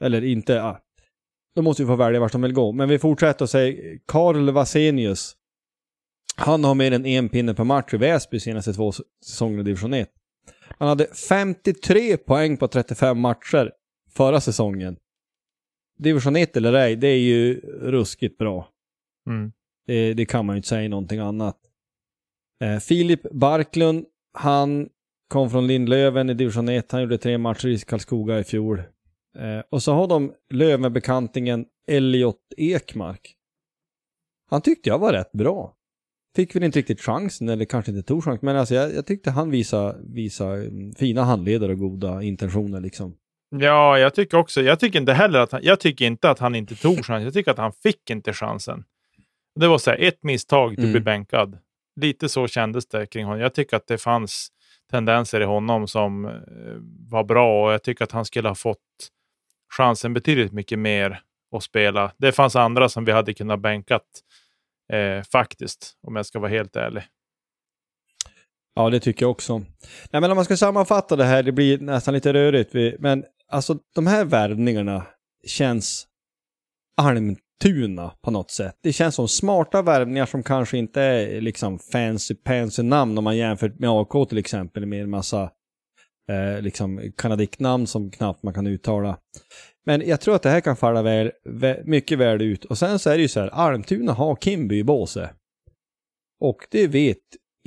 eller inte, ja. De måste ju få välja vart de vill gå. Men vi fortsätter och säger Karl Vasenius. Han har mer än en pinne per match i Väsby senaste två säsongerna i division 1. Han hade 53 poäng på 35 matcher förra säsongen. Division 1 eller ej, det är ju ruskigt bra. Mm. Det, det, kan man ju inte säga någonting annat. Eh, Filip Barklund, han kom från Lindlöven i division 1. Han gjorde tre matcher i Karlskoga i fjol. Eh, och så har de Lövenbekantingen Elliot Ekmark. Han tyckte jag var rätt bra fick väl inte riktigt chansen, eller kanske inte tog chansen, men alltså jag, jag tyckte han visade, visade fina handledare och goda intentioner liksom. Ja, jag tycker också, jag tycker inte heller att han, jag tycker inte att han inte tog chansen, jag tycker att han fick inte chansen. Det var så här, ett misstag, du mm. blir bänkad. Lite så kändes det kring honom. Jag tycker att det fanns tendenser i honom som eh, var bra och jag tycker att han skulle ha fått chansen betydligt mycket mer att spela. Det fanns andra som vi hade kunnat bänkat Eh, faktiskt, om jag ska vara helt ärlig. Ja, det tycker jag också. Nej, men om man ska sammanfatta det här, det blir nästan lite rörigt. Men alltså de här värvningarna känns Almtuna på något sätt. Det känns som smarta värvningar som kanske inte är liksom fancy pansy namn om man jämför med AK till exempel med en massa eh, liksom kanadiknamn som knappt man kan uttala. Men jag tror att det här kan falla väl, mycket väl ut. Och sen så är det ju så här, Almtuna har Kimby i båset. Och det vet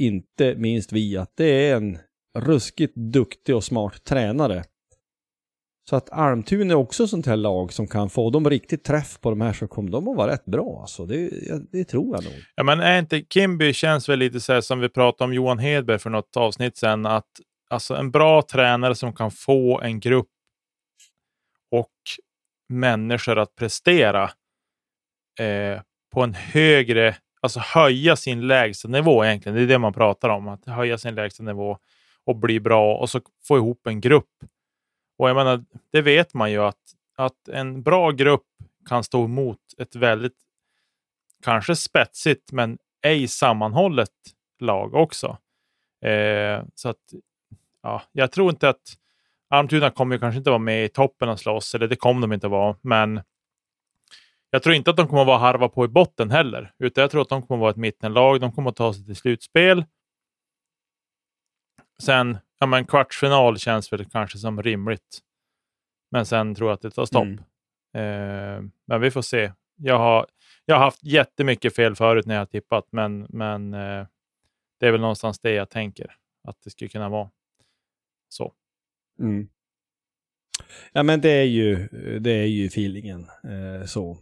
inte minst vi att det är en ruskigt duktig och smart tränare. Så att Almtuna är också sånt här lag som kan få dem riktigt träff på de här så kommer de att vara rätt bra alltså. Det, det tror jag nog. Ja men är inte Kimby känns väl lite så här som vi pratade om Johan Hedberg för något avsnitt sedan att alltså en bra tränare som kan få en grupp och människor att prestera eh, på en högre, alltså höja sin lägsta nivå egentligen. Det är det man pratar om, att höja sin lägsta nivå och bli bra och så få ihop en grupp. Och jag menar, det vet man ju att, att en bra grupp kan stå emot ett väldigt, kanske spetsigt, men ej sammanhållet lag också. Eh, så att, ja, jag tror inte att Almtuna kommer kanske inte vara med i toppen och slåss, eller det kommer de inte vara, men jag tror inte att de kommer vara harva på i botten heller, utan jag tror att de kommer vara ett mittenlag. De kommer att ta sig till slutspel. Sen, ja men kvartsfinal känns väl kanske som rimligt. Men sen tror jag att det tar stopp. Mm. Eh, men vi får se. Jag har, jag har haft jättemycket fel förut när jag har tippat, men, men eh, det är väl någonstans det jag tänker att det skulle kunna vara. Så. Mm. Ja men det är ju, det är ju feelingen. Eh, så.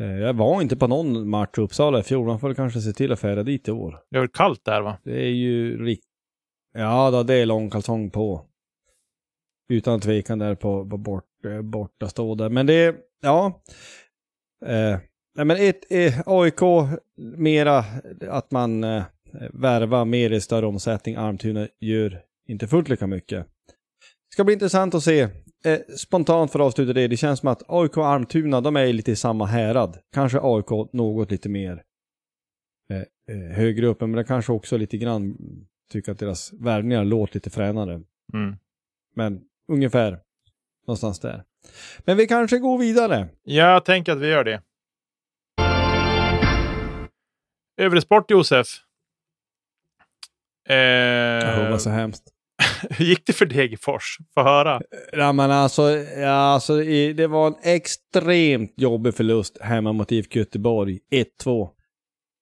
Eh, jag var inte på någon match i Uppsala i fjol. Man får kanske se till att färda dit i år. Det är väl kallt där va? Det är ju riktigt... Ja, då, det är långkalsong på. Utan tvekan där på, på bort, eh, borta stå där. Men det, ja. Eh, nej, men ett, ett, AIK mera att man eh, värvar mer i större omsättning. Almtuna gör inte fullt lika mycket. Det ska bli intressant att se. Eh, spontant för att avsluta det, det känns som att AIK och Almtuna, de är lite i samma härad. Kanske AIK något lite mer eh, eh, högre upp, men det kanske också lite grann tycker att deras värvningar låter lite fränare. Mm. Men ungefär någonstans där. Men vi kanske går vidare. Jag tänker att vi gör det. Övrig sport, Josef. Eh, Det var så hemskt. *laughs* hur gick det för Degerfors? Få höra. Ja, men alltså, ja, alltså det var en extremt jobbig förlust hemma mot IFK Göteborg. 1-2.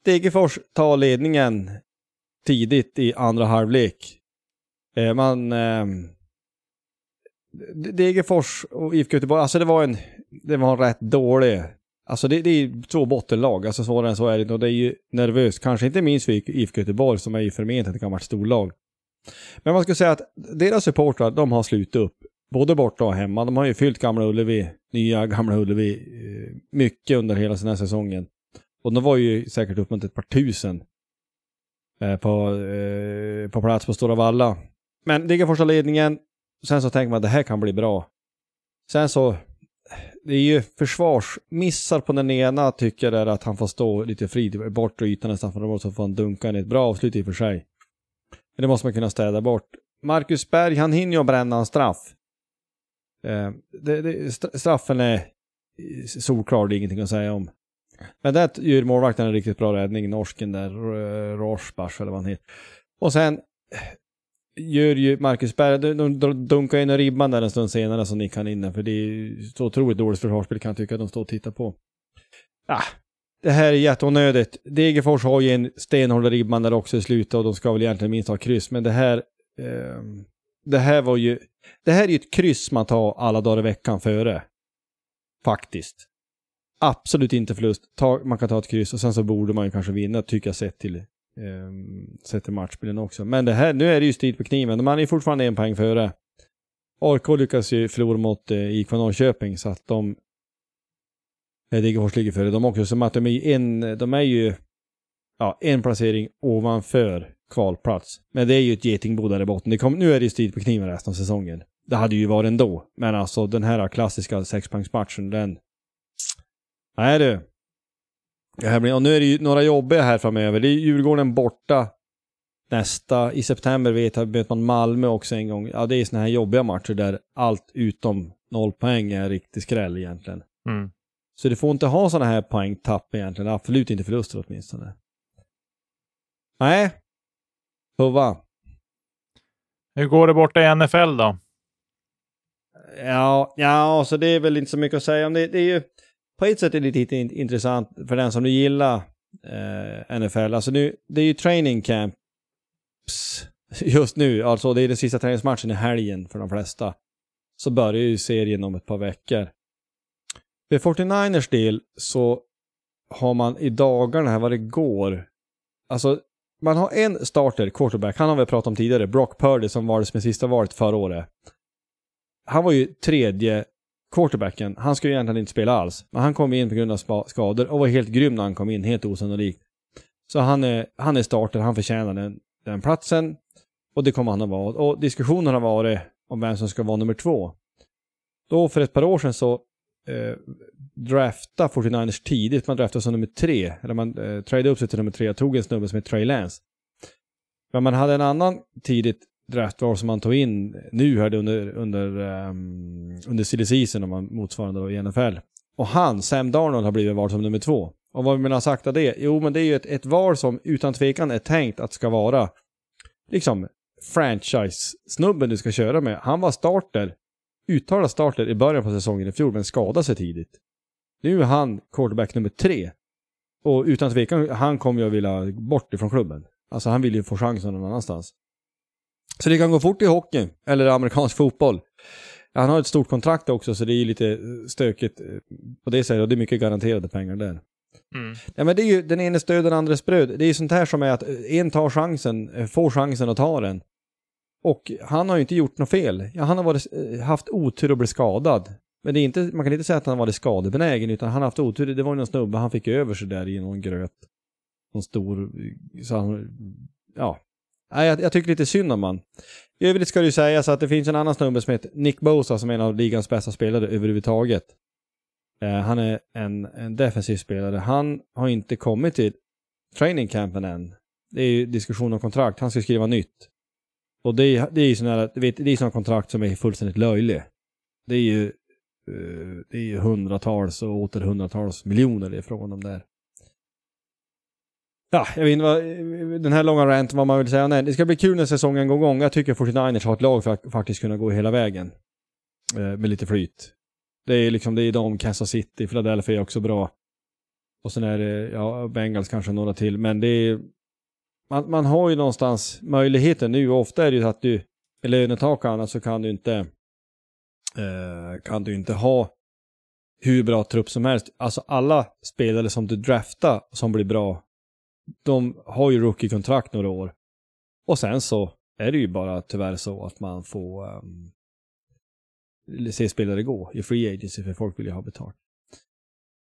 Degerfors tar ledningen tidigt i andra halvlek. Eh, man... Eh, Degerfors och IFK Göteborg, alltså det var en, det var en rätt dålig... Alltså det, det är två bottenlag, alltså svårare än så är det inte. Och det är ju nervöst, kanske inte minst för IFK Göteborg som är ju förment ett gammalt storlag. Men man skulle säga att deras supportrar, de har slutit upp. Både borta och hemma. De har ju fyllt Gamla Ullevi, nya Gamla Ullevi, eh, mycket under hela den här säsongen. Och de var ju säkert upp mot ett par tusen eh, på, eh, på plats på Stora Valla. Men Degerfors har ledningen. Sen så tänker man att det här kan bli bra. Sen så, det är ju försvarsmissar på den ena tycker jag är att han får stå lite fri bort ytan nästan för så får han dunka in ett bra avslut i och för sig. Men det måste man kunna städa bort. Marcus Berg, han hinner ju bränna en straff. Eh, det, det, straffen är solklar, det är ingenting att säga om. Men där gör målvakten en riktigt bra räddning, norsken där, Rorsbach eller vad han heter. Och sen gör ju Marcus Berg, de, de dunkar in ribban där en stund senare så nickar kan in den, för det är så otroligt dåligt försvarsspel kan jag tycka att de står och tittar på. Ah, det här är jätteonödigt. Degerfors har ju en stenhård ribban där också i slutet och de ska väl egentligen minst ha kryss, men det här... Eh, det här var ju... Det här är ju ett kryss man tar alla dagar i veckan före. Faktiskt. Absolut inte förlust. Ta, man kan ta ett kryss och sen så borde man ju kanske vinna, tycker jag, sett till, eh, sett matchbilden också. Men det här, nu är det ju strid på kniven. Man är ju fortfarande en poäng före. AIK lyckas ju förlora mot eh, IK Norrköping så att de Degerfors ligger före dem också. Som att de är, en, de är ju ja, en placering ovanför kvalplats. Men det är ju ett getingbo där i botten. Det kom, nu är det ju strid på kniven resten av säsongen. Det hade ju varit ändå. Men alltså den här klassiska sexpoängsmatchen, den... Nej du. Här blir, och nu är det ju några jobbiga här framöver. Det är Djurgården borta nästa. I september vet jag möter man Malmö också en gång. Ja, det är såna här jobbiga matcher där allt utom noll poäng är riktig skräll egentligen. Mm. Så du får inte ha sådana här poängtapp egentligen. Absolut inte förluster åtminstone. Nej. Huva. Hur går det borta i NFL då? Ja, ja, så det är väl inte så mycket att säga om det. Det är ju på ett sätt är det lite intressant för den som du gillar eh, NFL. Alltså nu, det är ju training camps *laughs* just nu. Alltså det är den sista träningsmatchen i helgen för de flesta. Så börjar ju serien om ett par veckor. För 49ers del så har man i dagarna, här vad det går, alltså man har en starter, quarterback, han har vi pratat om tidigare, Brock Purdy som valdes med sista valet förra året. Han var ju tredje quarterbacken, han skulle egentligen inte spela alls, men han kom in på grund av skador och var helt grym när han kom in, helt osannolikt. Så han är, han är starter, han förtjänar den, den platsen och det kommer han att vara. Och diskussionen har varit om vem som ska vara nummer två. Då för ett par år sedan så eh, drafta 49ers tidigt. Man draftade som nummer tre. Eller man eh, upp sig till nummer tre. Jag tog en snubbe som heter Trey Lance. Men man hade en annan tidigt draftval som man tog in nu här under, under, um, under silly season om man motsvarande då i NFL. Och han, Sam Darnold, har blivit vald som nummer två. Och vad menar sagt av det? Jo, men det är ju ett, ett val som utan tvekan är tänkt att ska vara liksom franchise-snubben du ska köra med. Han var starter uttalad starter i början på säsongen i fjol, men skadade sig tidigt. Nu är han quarterback nummer tre. Och utan tvekan, han kommer ju att vilja bort ifrån klubben. Alltså han vill ju få chansen någon annanstans. Så det kan gå fort i hockey, eller amerikansk fotboll. Han har ett stort kontrakt också, så det är ju lite stökigt på det sättet. Och det är mycket garanterade pengar där. Mm. Ja men det är ju den ene stöd den andres bröd. Det är ju sånt här som är att en tar chansen, får chansen att ta den. Och han har ju inte gjort något fel. Ja, han har varit, haft otur och blivit skadad. Men det är inte, man kan inte säga att han varit skadebenägen utan han har haft otur. Det var ju någon snubbe han fick över sig där i någon gröt. Någon stor, så han, ja. Nej, jag, jag tycker lite synd om han. I övrigt ska det ju sägas att det finns en annan snubbe som heter Nick Bosa som är en av ligans bästa spelare överhuvudtaget. Eh, han är en, en defensiv spelare. Han har inte kommit till training campen än. Det är ju diskussion om kontrakt. Han ska skriva nytt. Och det är, det är ju sådana, vet, det är sådana kontrakt som är fullständigt löjliga. Det är ju eh, det är ju hundratals och åter hundratals miljoner ifrån de där. Ja, jag vet inte vad, den här långa ranten vad man vill säga. Nej, det ska bli kul när säsongen går igång. Jag tycker 49ers har ett lag för att faktiskt kunna gå hela vägen. Eh, med lite flyt. Det är liksom, det är de, Kansas City, Philadelphia är också bra. Och sen är det, ja, Bengals kanske några till. Men det är, man, man har ju någonstans möjligheten nu. Ofta är det ju så att du, i lönetak och annat så kan du inte, eh, kan du inte ha hur bra trupp som helst. Alltså alla spelare som du draftar som blir bra, de har ju rookie-kontrakt några år. Och sen så är det ju bara tyvärr så att man får um, se spelare gå i free agency för folk vill ju ha betalt.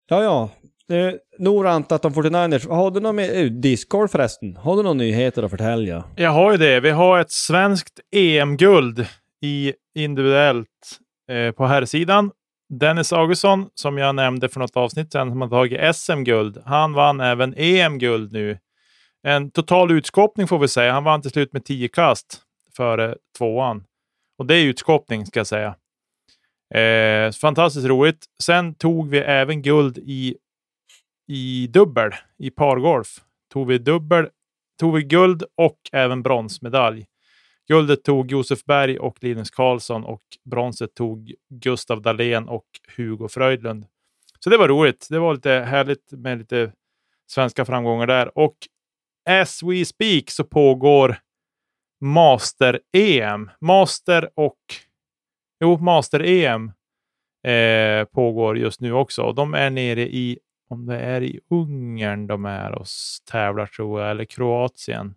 Ja, ja. Eh, nog rantat om 49ers. Har du någon med, eh, Discord förresten? Har du några nyheter att förtälja? Jag har ju det. Vi har ett svenskt EM-guld i individuellt eh, på herrsidan. Dennis Augustsson, som jag nämnde för något avsnitt sedan, som har tagit SM-guld. Han vann även EM-guld nu. En total utskåpning får vi säga. Han vann till slut med 10 kast före tvåan. Och det är utskåpning ska jag säga. Eh, fantastiskt roligt. Sen tog vi även guld i, i dubbel, i pargolf. Tog vi dubbel, tog vi guld och även bronsmedalj. Guldet tog Josef Berg och Linus Karlsson och bronset tog Gustav Dahlén och Hugo Fröjdlund. Så det var roligt. Det var lite härligt med lite svenska framgångar där. Och as we speak så pågår Master-EM. Master och Jo, Master-EM eh, pågår just nu också. De är nere i, om det är i Ungern de är och tävlar tror jag, eller Kroatien.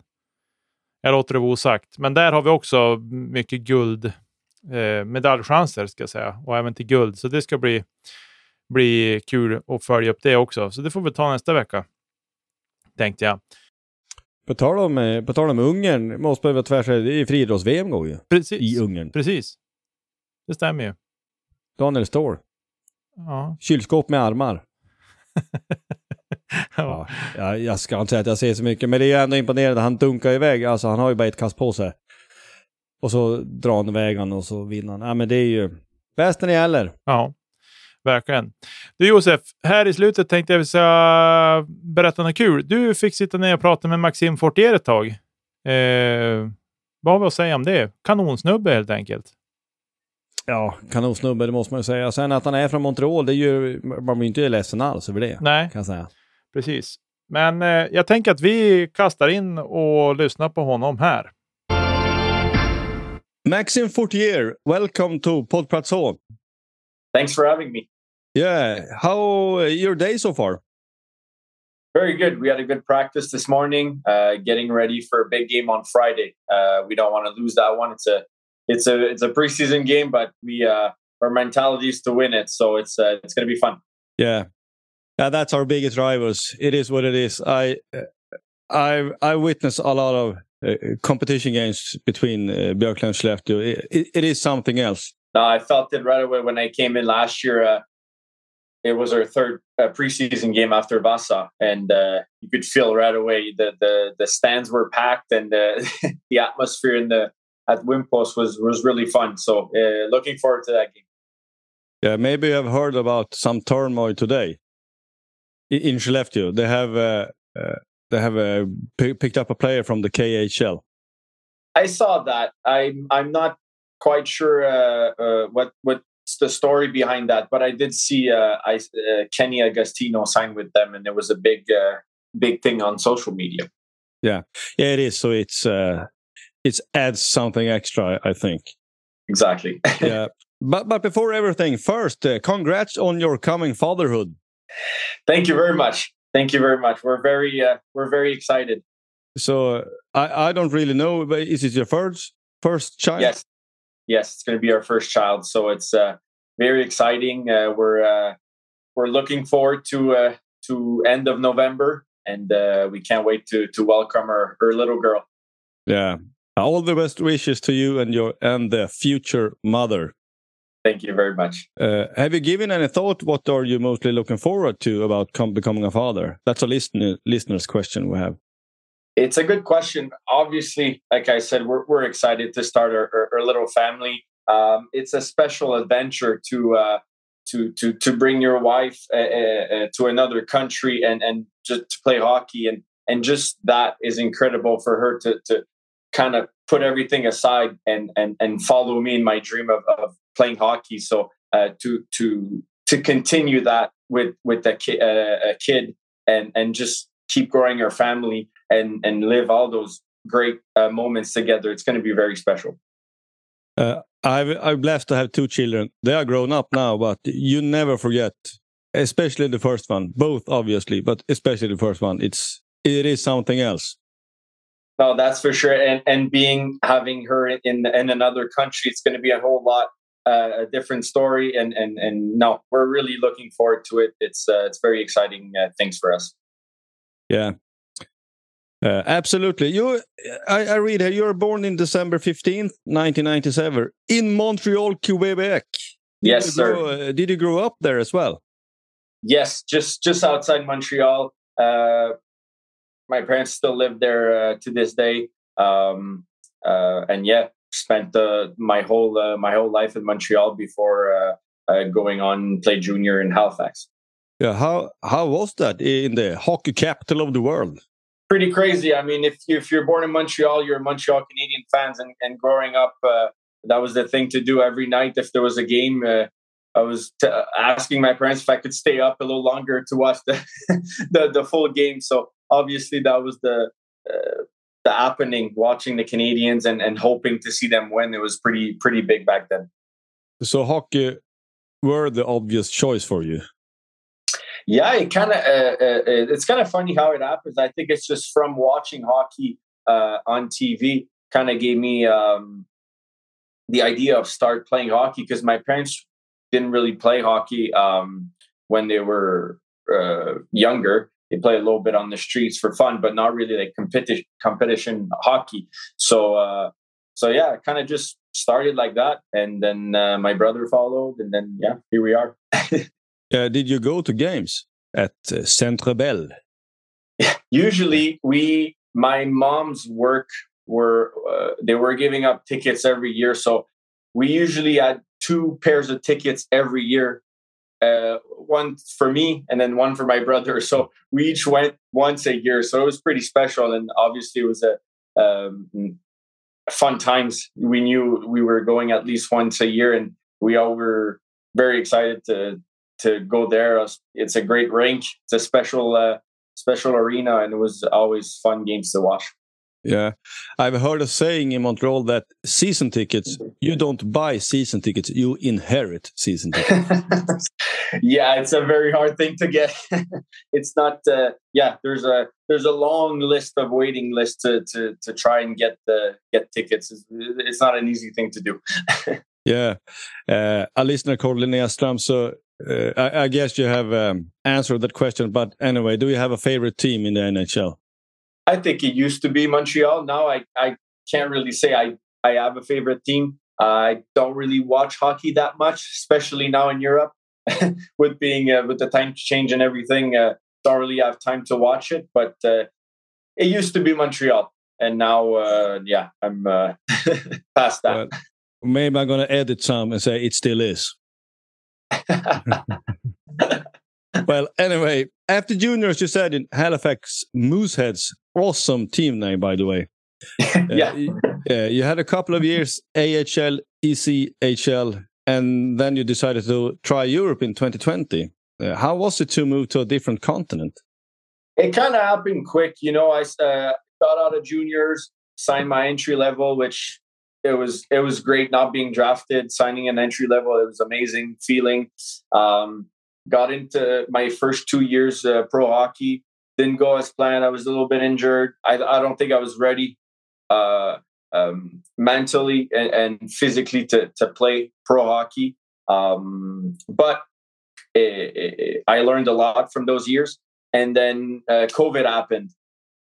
Jag låter det vara osagt. Men där har vi också mycket guld, eh, medaljchanser ska jag säga, och även till guld. Så det ska bli, bli kul att följa upp det också. Så det får vi ta nästa vecka, tänkte jag. På tal om, eh, på tal om Ungern, måste vara tvärsäker, det är friidrotts-VM går ju. Precis. I Ungern. Precis. Det stämmer ju. Daniel Ståhl. Ja. Kylskåp med armar. *laughs* ja. Ja, jag ska inte säga att jag ser så mycket, men det är ändå imponerande. Han dunkar iväg, alltså han har ju bara ett kast på sig. Och så drar han iväg han och så vinner han. Ja, men det är ju bäst när det gäller. Ja, verkligen. Du Josef, här i slutet tänkte jag vi ska berätta något kul. Du fick sitta ner och prata med Maxim Fortier ett tag. Eh, vad har vi att säga om det? Kanonsnubbe helt enkelt. Ja, kanonsnubbe, det måste man ju säga. Sen att han är från Montreal, det är ju, man blir inte ledsen alls över det. Nej, Kan jag säga. Precis. Men eh, jag tänker att vi kastar in och lyssnar på honom här. Maxim Fortier, welcome to Podpratso. Thanks for having me. Yeah, how uh, your day so far? Very good. We had a good practice this morning, uh, getting ready for a big game on Friday. Uh, we don't want to lose that one. It's a it's a it's a preseason game, but we uh, our mentality is to win it, so it's uh, it's going to be fun. Yeah, yeah, that's our biggest rivals. It is what it is. I I I witnessed a lot of uh, competition games between uh, Björklund and Skellefteå. It, it, it is something else. Uh, I felt it right away when I came in last year. Uh, it was our third uh, preseason game after Vasa, and uh, you could feel right away the the the stands were packed and the *laughs* the atmosphere in the at Wimpos was was really fun. So uh, looking forward to that game. Yeah, maybe you have heard about some turmoil today in, Skellefteå. They have uh, uh, they have uh, picked up a player from the KHL. I saw that. I'm I'm not quite sure uh, uh, what what's the story behind that, but I did see uh, I, uh, Kenny Agostino sign with them, and it was a big uh, big thing on social media. Yeah, yeah, it is. So it's uh, it's adds something extra, I think. Exactly. *laughs* yeah, but but before everything, first, uh, congrats on your coming fatherhood. Thank you very much. Thank you very much. We're very uh, we're very excited. So I I don't really know, but is it your first first child? Yes, yes, it's going to be our first child. So it's uh, very exciting. Uh, we're uh, we're looking forward to uh, to end of November, and uh, we can't wait to to welcome our, our little girl. Yeah, all the best wishes to you and your and the future mother. Thank you very much. Uh, have you given any thought? What are you mostly looking forward to about becoming a father? That's a listener listener's question we have. It's a good question. Obviously, like I said, we're we're excited to start our, our, our little family. Um, it's a special adventure to uh, to to to bring your wife uh, uh, to another country and and just to play hockey and and just that is incredible for her to to kind of put everything aside and and and follow me in my dream of, of playing hockey. So uh, to to to continue that with with a, ki- uh, a kid and and just keep growing our family and and live all those great uh, moments together. It's going to be very special. Uh, I've I'm blessed to have two children. They are grown up now, but you never forget, especially the first one. Both obviously, but especially the first one. It's it is something else. No, that's for sure. And and being having her in in another country, it's going to be a whole lot a different story. And and and no, we're really looking forward to it. It's uh, it's very exciting uh, things for us. Yeah, uh, absolutely. You, I, I, read here. You were born in December fifteenth, nineteen ninety-seven, in Montreal, Quebec. Did yes, sir. Grow, uh, did you grow up there as well? Yes, just just outside Montreal. Uh, my parents still live there uh, to this day, um, uh, and yeah, spent my whole uh, my whole life in Montreal before going on play junior in Halifax. Yeah, how how was that in the hockey capital of the world? pretty crazy. I mean, if if you're born in Montreal, you're a Montreal Canadian fans, and, and growing up, uh, that was the thing to do every night. If there was a game, uh, I was asking my parents if I could stay up a little longer to watch the *laughs* the, the full game. So obviously, that was the uh, the happening. Watching the Canadians and and hoping to see them win. It was pretty pretty big back then. So hockey were the obvious choice for you. Yeah, it kind of uh, uh, it's kind of funny how it happens. I think it's just from watching hockey uh, on TV kind of gave me um, the idea of start playing hockey because my parents didn't really play hockey um, when they were uh, younger. They play a little bit on the streets for fun, but not really like competition competition hockey. So uh, so yeah, kind of just started like that, and then uh, my brother followed, and then yeah, here we are. *laughs* Uh, did you go to games at uh, Centre Bell? *laughs* Usually, we my mom's work were uh, they were giving up tickets every year, so we usually had two pairs of tickets every year. Uh, one for me and then one for my brother. *laughs* So we each went once a year. So it was pretty special, and obviously it was a um, fun times. We knew we were going at least once a year, and we all were very excited to to go there. It's a great rink. It's a special uh, special arena, and it was always fun games to watch. Yeah, I've heard a saying in Montreal that season tickets you don't buy season tickets, you inherit season tickets. *laughs* yeah, it's a very hard thing to get. *laughs* it's not. Uh, yeah, there's a there's a long list of waiting list to to to try and get the get tickets. It's, it's not an easy thing to do. *laughs* yeah, uh, a listener called Linnea Strum. So uh, I, I, guess you have um, answered that question, but anyway, do you have a favorite team in the NHL? I think it used to be Montreal. Now I, I can't really say I, I have a favorite team. I don't really watch hockey that much, especially now in Europe, *laughs* with being uh, with the time change and everything. Uh, don't really have time to watch it, but uh, it used to be Montreal, and now, uh, yeah, I'm uh, *laughs* past that. maybe I'm going to edit some and say it still is. *laughs* well, anyway, after juniors, you said in Halifax Mooseheads, awesome team name, by the way. *laughs* yeah. Uh, yeah, you had a couple of years AHL ECHL, and then you decided to try Europe in 2020. Uh, how was it to move to a different continent? It kind of happened quick. You know, I uh, got out of juniors, signed my entry level, which it was it was great not being drafted, signing an entry level. It was amazing feeling. Um, got into my first two years uh, pro hockey. Didn't go as planned. I was a little bit injured. I, I don't think I was ready uh, um, mentally and, and, physically to, to play pro hockey. Um, but it, it, I learned a lot from those years. And then uh, COVID happened.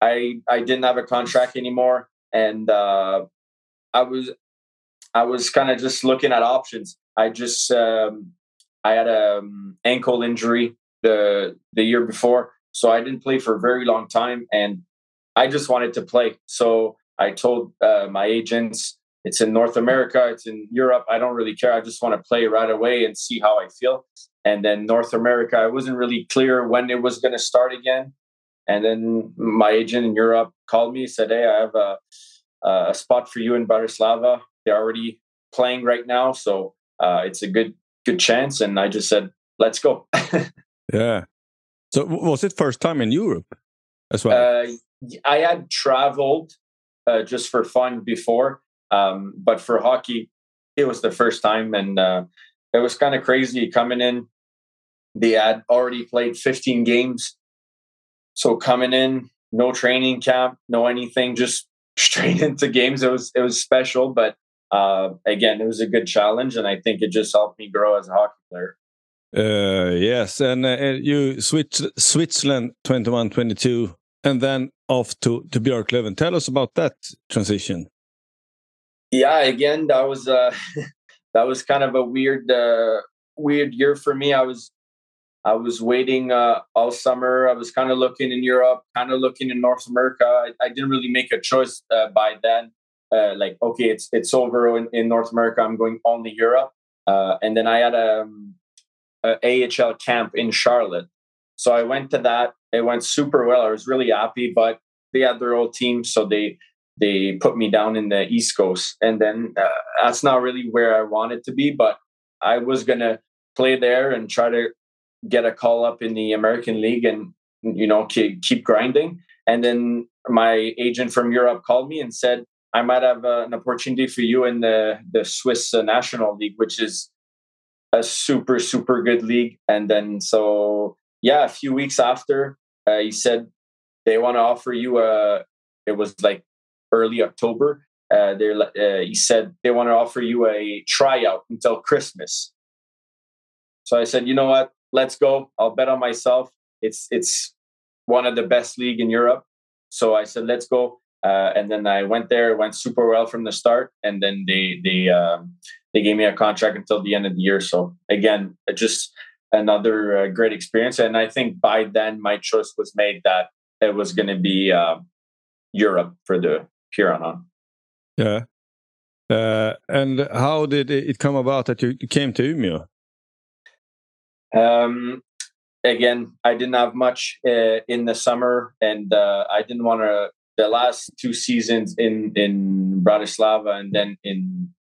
I I didn't have a contract anymore, and uh, I was I was kind of just looking at options. I just um, I had an um, ankle injury the the year before, so I didn't play for a very long time, and I just wanted to play. So I told uh, my agents, it's in North America, it's in Europe. I don't really care. I just want to play right away and see how I feel. And then North America, I wasn't really clear when it was going to start again. And then my agent in Europe called me, said, "Hey, I have a, a spot for you in Bratislava. They're already playing right now, so uh, it's a good good chance." And I just said, "Let's go." *laughs* yeah. So was it first time in Europe as well? Uh, I had traveled uh, just for fun before, um, but for hockey, it was the first time, and uh, it was kind of crazy coming in. They had already played 15 games so coming in, no training camp, no anything, just *laughs* straight into games. It was it was special, but uh, again, it was a good challenge, and I think it just helped me grow as a hockey player. Uh, yes, and uh, you switch Switzerland 21 22 and then off to, to Björklöven. Tell us about that transition. Yeah, again, that was uh, *laughs* that was kind of a weird uh, weird year for me. I was I was waiting uh, all summer. I was kind of looking in Europe, kind of looking in North America. I, I didn't really make a choice uh, by then. Uh, like, okay, it's it's over in, in, North America. I'm going only Europe. Uh, and then I had um, a, a AHL camp in Charlotte, so I went to that. It went super well. I was really happy, but they had their old team, so they they put me down in the East Coast, and then uh, that's not really where I wanted to be. But I was gonna play there and try to get a call up in the American League and you know keep, grinding. And then my agent from Europe called me and said, "I might have uh, an opportunity for you in the the Swiss uh, National League, which is a super super good league." And then so yeah, a few weeks after, uh, he said they want to offer you a. It was like early October. Uh, they uh, he said they want to offer you a tryout until Christmas. So I said, you know what? let's go. I'll bet on myself. It's it's one of the best league in Europe. So I said, let's go. Uh, and then I went there. It went super well from the start, and then they they um, they gave me a contract until the end of the year. So again, just another uh, great experience. And I think by then my choice was made that it was going to be uh, Europe for the Huron on. Yeah. Uh, and how did it come about that you came to Umeå? Um, again, I didn't have much uh, in the summer, and uh, I didn't want to. The last two seasons in in Bratislava and then in,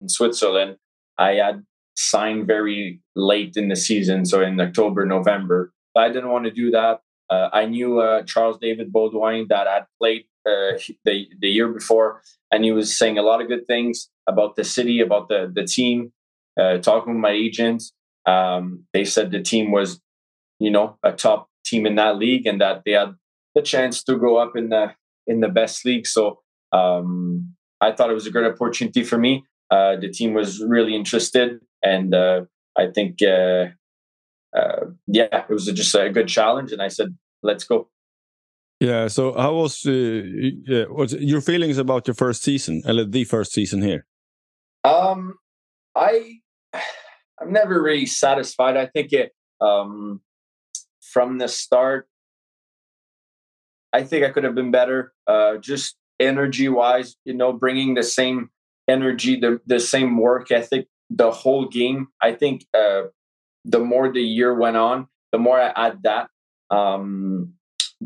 in Switzerland, I had signed very late in the season, so in October, November. But I didn't want to do that. Uh, I knew uh, Charles David Baudouin that had played uh, the the year before, and he was saying a lot of good things about the city, about the the team. Uh, talking with my agents, um, they said the team was, you know, a top team in that league and that they had the chance to go up in the in the best league. So um, I thought it was a great opportunity for me. Uh, the team was really interested, and uh, I think, uh, uh yeah, it was just a good challenge. And I said, "Let's go." Yeah. So, how was uh, what's your feelings about your first season, or the first season here? Um, I I'm never really satisfied. I think it um, from the start. I think I could have been better. Uh, just energy wise, you know, bringing the same energy, the the same work ethic, the whole game. I think uh, the more the year went on, the more I add that. Um,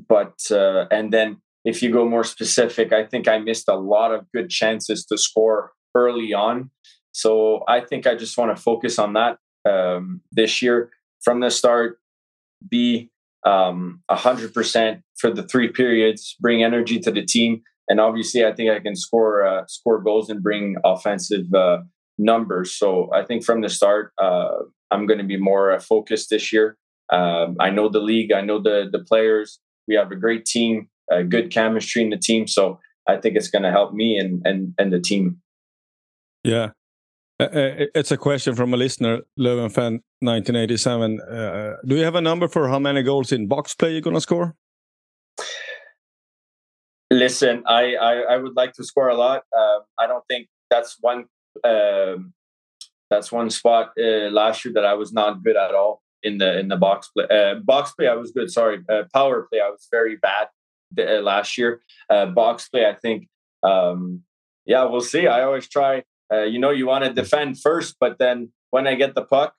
but uh, and then if you go more specific, I think I missed a lot of good chances to score early on so I think I just want to focus on that um, this year from the start. Be um, 100% for the three periods, bring energy to the team. And obviously, I think I can score uh, score goals and bring offensive uh, numbers. So I think from the start, uh, I'm going to be more uh, focused this year. Um, I know the league, I know the the players. We have a great team, good chemistry in the team. So I think it's going to help me and and and the team. Yeah, uh, uh it's a question from a listener, Löwen fan 1987. Uh, do you have a number for how many goals in box play you're going to score? Listen, I, I, I would like to score a lot. Uh, I don't think that's one um, that's one spot uh, last year that I was not good at all in the in the box play. Uh, box play, I was good. Sorry, uh, power play, I was very bad the, uh, last year. Uh, box play, I think. Um, yeah, we'll see. I always try. Uh, you know, you want to defend first, but then when I get the puck,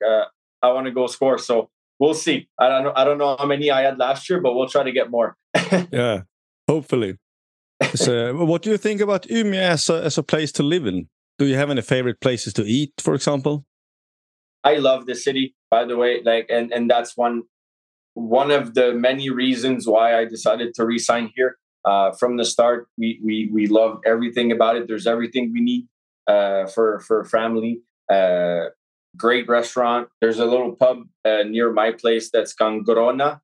I want to go score. So we'll see. I don't know. I don't know how many I had last year, but we'll try to get more. *laughs* yeah, hopefully. so, *laughs* what do you think about Umeå as a, as a place to live in? Do you have any favorite places to eat, for example? I love the city, by the way. Like, and and that's one one of the many reasons why I decided to resign here. Uh, from the start, we we we love everything about it. There's everything we need uh, for for family. Uh, great restaurant. There's a little pub uh, near my place that's Gangorona,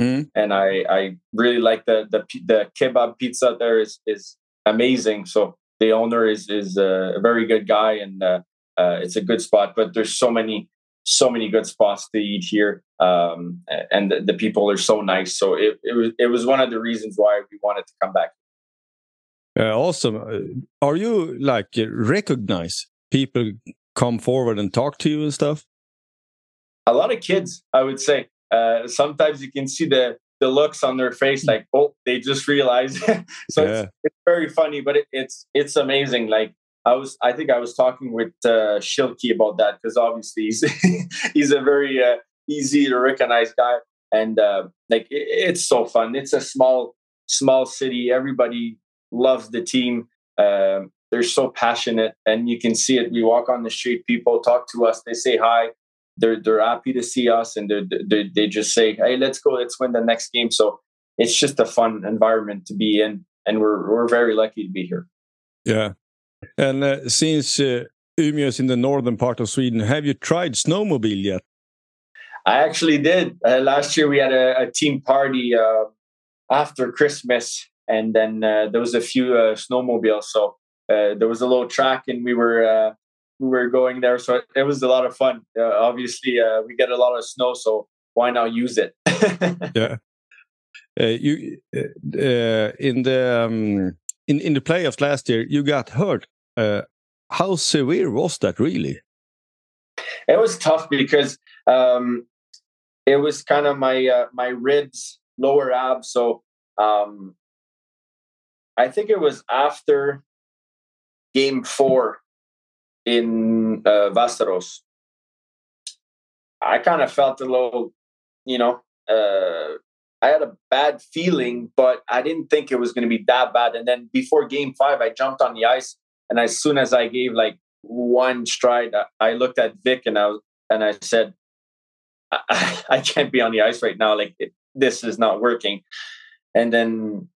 mm. and I I really like the the the kebab pizza there is is amazing. So the owner is is a very good guy and uh, uh, it's a good spot. But there's so many so many good spots to eat here, um, and the, the, people are so nice. So it, it was it was one of the reasons why we wanted to come back. Uh, awesome. Uh, are you like recognize people come forward and talk to you and stuff? A lot of kids, I would say. Uh, sometimes you can see the the looks on their face like oh they just realized *laughs* so yeah. it's, it's, very funny but it, it's it's amazing like i was i think i was talking with uh shilky about that because obviously he's *laughs* he's a very uh, easy to recognize guy and uh like it, it's so fun it's a small small city everybody loves the team um they're so passionate and you can see it. We walk on the street people talk to us they say hi. They're they're happy to see us and they they they just say hey let's go let's win the next game. So it's just a fun environment to be in and we're we're very lucky to be here. Yeah. And uh, since uh, Umeå is in the northern part of Sweden have you tried snowmobile yet? I actually did. Uh, last year we had a, a team party uh, after Christmas and then uh, there was a few uh, snowmobiles so uh, there was a little track and we were uh, we were going there. So it was a lot of fun. Uh, obviously, uh, we get a lot of snow, so why not use it? *laughs* yeah. Uh, you in the um, in in the playoffs last year, you got hurt. Uh, how severe was that really? It was tough because um, it was kind of my my ribs, lower abs. So um, I think it was after game four in uh, Vasteros, I kind of felt a little, you know, uh, I had a bad feeling, but I didn't think it was going to be that bad. And then before game five, I jumped on the ice. And as soon as I gave like one stride, I looked at Vic and I was, and I said, I, *laughs* I can't be on the ice right now. Like it, this is not working. And then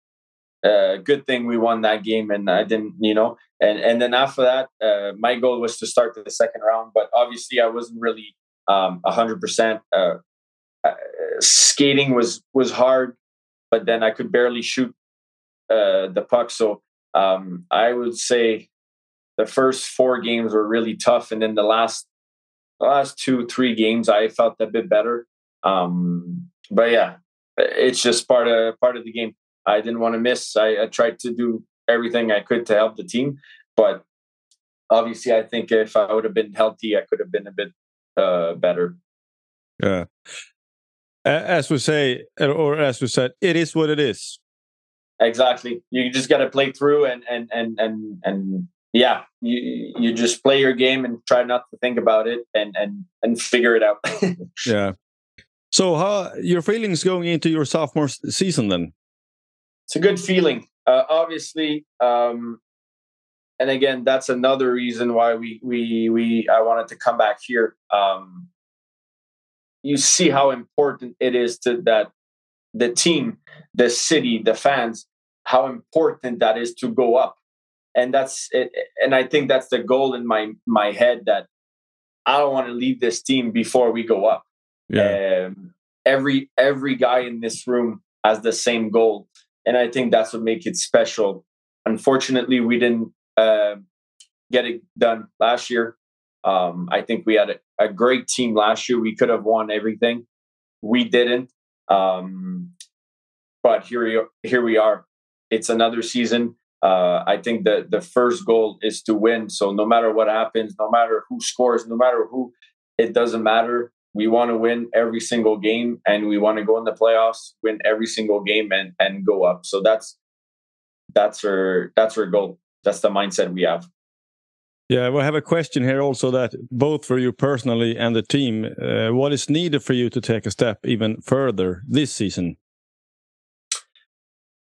uh, good thing we won that game and I didn't, you know, and and then after that, uh, my goal was to start the second round, but obviously I wasn't really um, hundred uh, percent. Uh, skating was was hard, but then I could barely shoot uh, the puck. So um, I would say the first four games were really tough, and then the last the last two three games I felt a bit better. Um, but yeah, it's just part of part of the game. I didn't want to miss. I, I, tried to do everything I could to help the team, but obviously, I think if I would have been healthy, I could have been a bit uh, better. Yeah, as we say, or as we said, it is what it is. Exactly. You just got to play through and and and and and yeah, you you just play your game and try not to think about it and and and figure it out. *laughs* yeah. So, how your feelings going into your sophomore season then? It's a good feeling. Uh, obviously, um, and again, that's another reason why we we we I wanted to come back here. Um, you see how important it is to that the team, the city, the fans, how important that is to go up, and that's it. And I think that's the goal in my my head that I don't want to leave this team before we go up. Yeah. Um, every every guy in this room has the same goal, and I think that's what makes it special. Unfortunately, we didn't uh, get it done last year. Um, I think we had a, a, great team last year. We could have won everything. We didn't. Um, but here we, here we are. It's another season. Uh, I think that the first goal is to win. So no matter what happens, no matter who scores, no matter who, it doesn't matter. We want to win every single game, and we want to go in the playoffs, win every single game, and and go up. So that's that's our that's our goal that's the mindset we have. Yeah, we have a question here also that both for you personally and the team, uh, what is needed for you to take a step even further this season?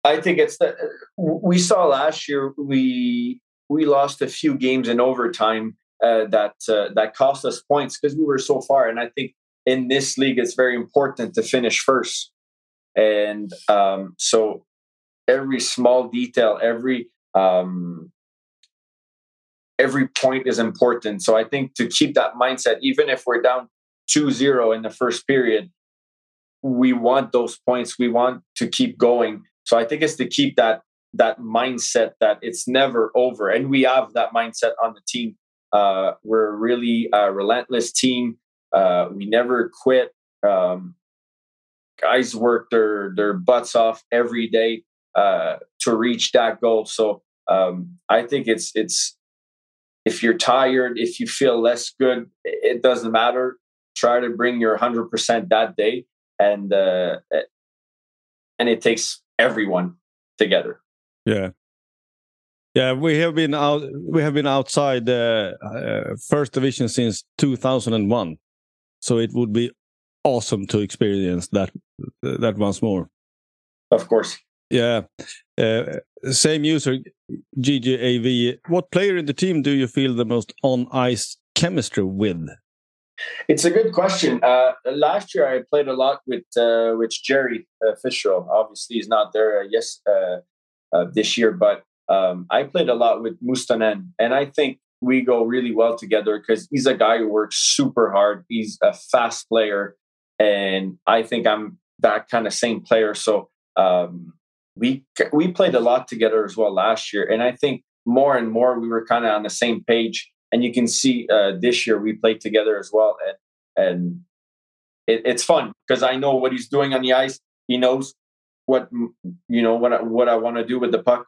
I think it's that we saw last year we we lost a few games in overtime uh, that uh, that cost us points because we were so far, and I think in this league it's very important to finish first, and um, so every small detail, every um, every point is important. So I think to keep that mindset, even if we're down 2 0 in the first period, we want those points. We want to keep going. So I think it's to keep that that mindset that it's never over. And we have that mindset on the team. Uh, we're a really a relentless team. Uh, we never quit. Um, guys work their their butts off every day uh, to reach that goal. So um, I think it's it's if you're tired, if you feel less good, it doesn't matter. Try to bring your hundred percent that day, and uh, and it takes everyone together. Yeah, yeah. We have been out. We have been outside the uh, first division since two thousand and one, so it would be awesome to experience that that once more. Of course. Yeah. Uh, same user, GGAV. What player in the team do you feel the most on ice chemistry with? It's a good question. Uh, last year, I played a lot with uh, with Jerry uh, Fisher. Obviously, he's not there uh, yes uh, uh, this year, but um, I played a lot with Mustonen, and I think we go really well together because he's a guy who works super hard. He's a fast player, and I think I'm that kind of same player. So um, we we played a lot together as well last year, and I think more and more we were kind of on the same page. And you can see uh, this year we played together as well, and and it, it's fun because I know what he's doing on the ice. He knows what you know what I, what I want to do with the puck,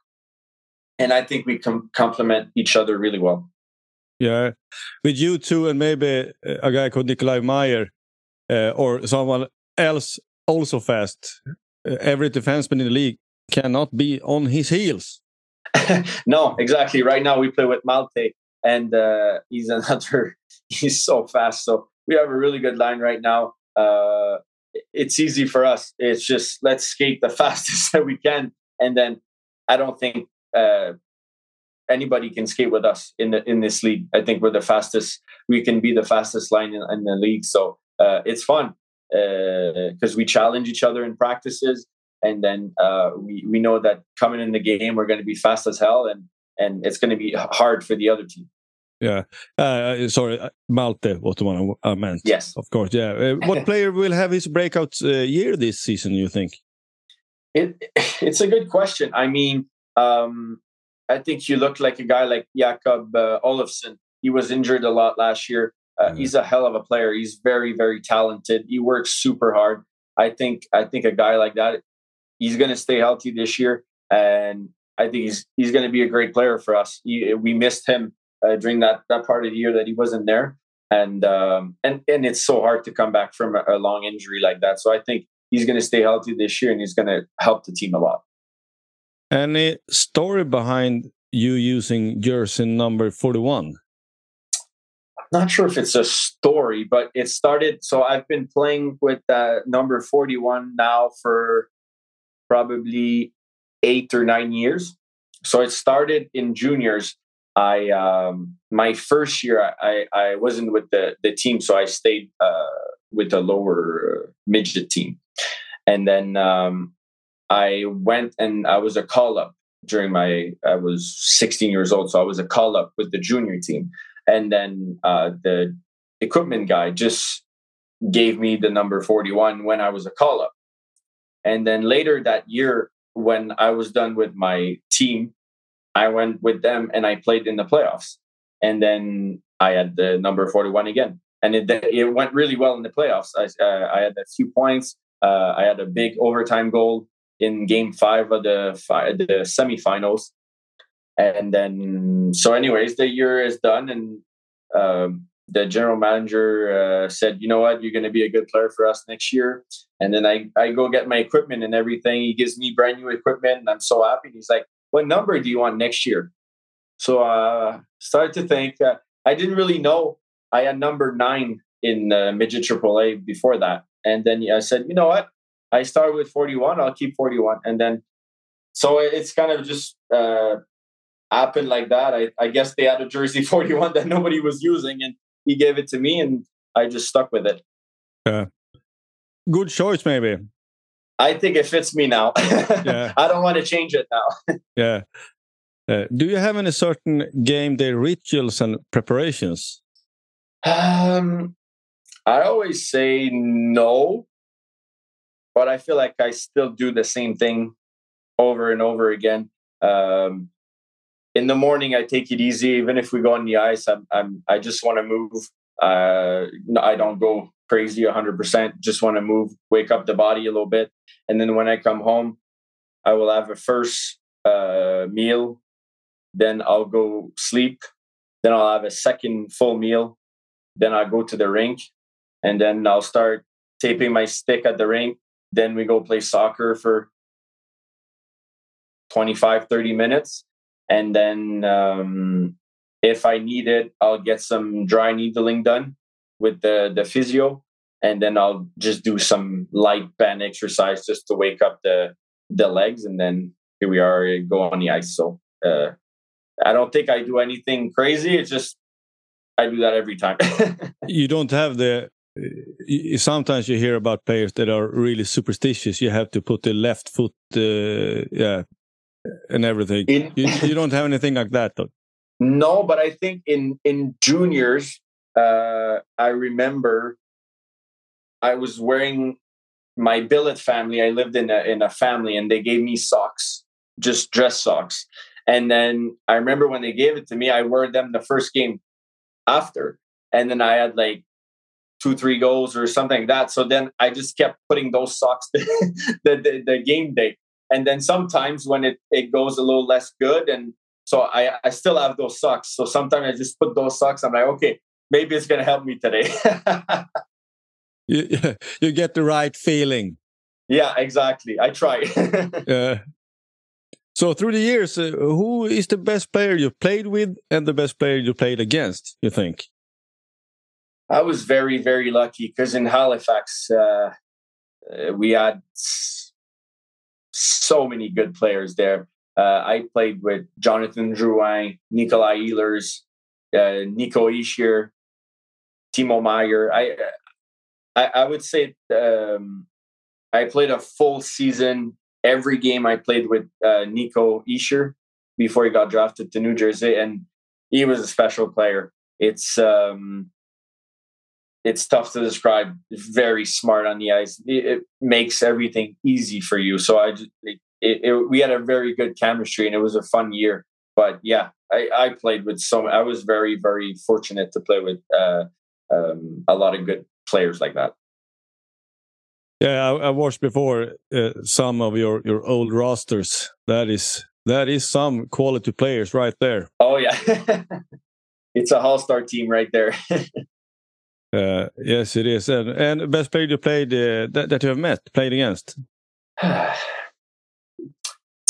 and I think we com- complement each other really well. Yeah, with you two, and maybe a guy called Nikolai Meyer uh, or someone else also fast. Uh, every defenseman in the league cannot be on his heels. *laughs* no, exactly. Right now we play with Malte, and uh, he's *laughs* another. He's so fast. So we have a really good line right now. Uh, it's easy for us. It's just let's skate the *laughs* fastest that we can, and then I don't think uh, anybody can skate with us in the in this league. I think we're the fastest. We can be the fastest line in, in the league. So uh, it's fun because uh, we challenge each other in practices and then uh, we we know that coming in the game we're going to be fast as hell, and and it's going to be hard for the other team. Yeah, uh, uh sorry, uh, Malte was the one I meant. Yes, of course. Yeah, uh, what *laughs* player will have his breakout uh, year this season? You think? It *laughs* it's a good question. I mean, um, I think you look like a guy like Jakob uh, Olofsson. He was injured a lot last year. Mm. He's a hell of a player. He's very very talented. He works super hard. I think I think a guy like that he's going to stay healthy this year, and I think he's he's going to be a great player for us. He, we missed him uh, during that that part of the year that he wasn't there, and um, and and it's so hard to come back from a, a long injury like that. So I think he's going to stay healthy this year, and he's going to help the team a lot. Any story behind you using jersey number forty-one? not sure if it's a story, but it started. So I've been playing with uh, number 41 now for probably eight or nine years. So it started in juniors. I um, my first year I, I wasn't with the the team, so I stayed uh, with the lower midget team, and then um, I went and I was a call up during my I was 16 years old, so I was a call up with the junior team, and then uh, the equipment guy just gave me the number 41 when I was a call up, and then later that year when I was done with my team, I went with them and I played in the playoffs, and then I had the number 41 again, and it it went really well in the playoffs. I uh, I had a few points. Uh, I had a big overtime goal in game five of the the semifinals. And then, so anyways, the year is done, and um, the general manager uh, said, "You know what? You're going to be a good player for us next year." And then I I go get my equipment and everything. He gives me brand new equipment, and I'm so happy. He's like, "What number do you want next year?" So I uh, started to think. Uh, I didn't really know. I had number nine in uh, midget AAA before that, and then I said, "You know what? I start with 41. I'll keep 41. And then, so it's kind of just uh, happened like that. I, I guess they had a jersey *laughs* 41 that nobody was using, and he gave it to me, and I just stuck with it. Yeah. Good choice, maybe. I think it fits me now. yeah. *laughs* I don't want to change it now. *laughs* yeah. Uh, do you have any certain game day rituals and preparations? Um, I always say no but I feel like I still do the same thing over and over again. Um, in the morning, I take it easy. Even if we go on the ice, I'm, I'm I just want to move. Uh, I don't go crazy 100%. Just want to move, wake up the body a little bit, and then when I come home, I will have a first uh, meal. Then I'll go sleep. Then I'll have a second full meal. Then I'll go to the rink, and then I'll start taping my stick at the rink then we go play soccer for 25, 30 minutes. And then um, if I need it, I'll get some dry needling done with the, the physio. And then I'll just do some light band exercise just to wake up the, the legs. And then here we are, go on the ice. So uh, I don't think I do anything crazy. It's just I do that every time. *laughs* you don't have the sometimes you hear about players that are really superstitious. You have to put the left foot, uh, yeah, and everything. In, you, you, don't have anything like that, though. No, but I think in in juniors, uh, I remember I was wearing my billet family. I lived in a in a family, and they gave me socks, just dress socks. And then I remember when they gave it to me, I wore them the first game after, and then I had like two three goals or something like that. So then i just kept putting those socks *laughs* the, the, the, game day. And then sometimes when it, it goes a little less good and so I, I still have those socks. So sometimes i just put those socks. I'm like okay maybe it's going to help me today. *laughs* You, *laughs* you get the right feeling. Yeah exactly. I try. Yeah so through the years uh, who is the best player you played with and the best player you played against you think I was very, very lucky because in Halifax, uh, we had so many good players there. Uh, I played with Jonathan Drouin, Nikolai Ehlers, uh, Nico Hischier, Timo Meier. I, I, I would say um, I played a full season. Every game I played with uh, Nico Hischier before he got drafted to New Jersey, and he was a special player. It's um, it's tough to describe. Very smart on the ice. It, it makes everything easy for you. So I, just, it, it, we had a very good chemistry, and it was a fun year. But yeah, I, I played with so. I was very very fortunate to play with uh, um, a lot of good players like that. Yeah, I, I watched before uh, some of your your old rosters. That is that is some quality players right there. Oh yeah, *laughs* it's a all star team right there. *laughs* Uh, yes, it is. And, and best player you played uh, that, that you have met, played against? *sighs* it's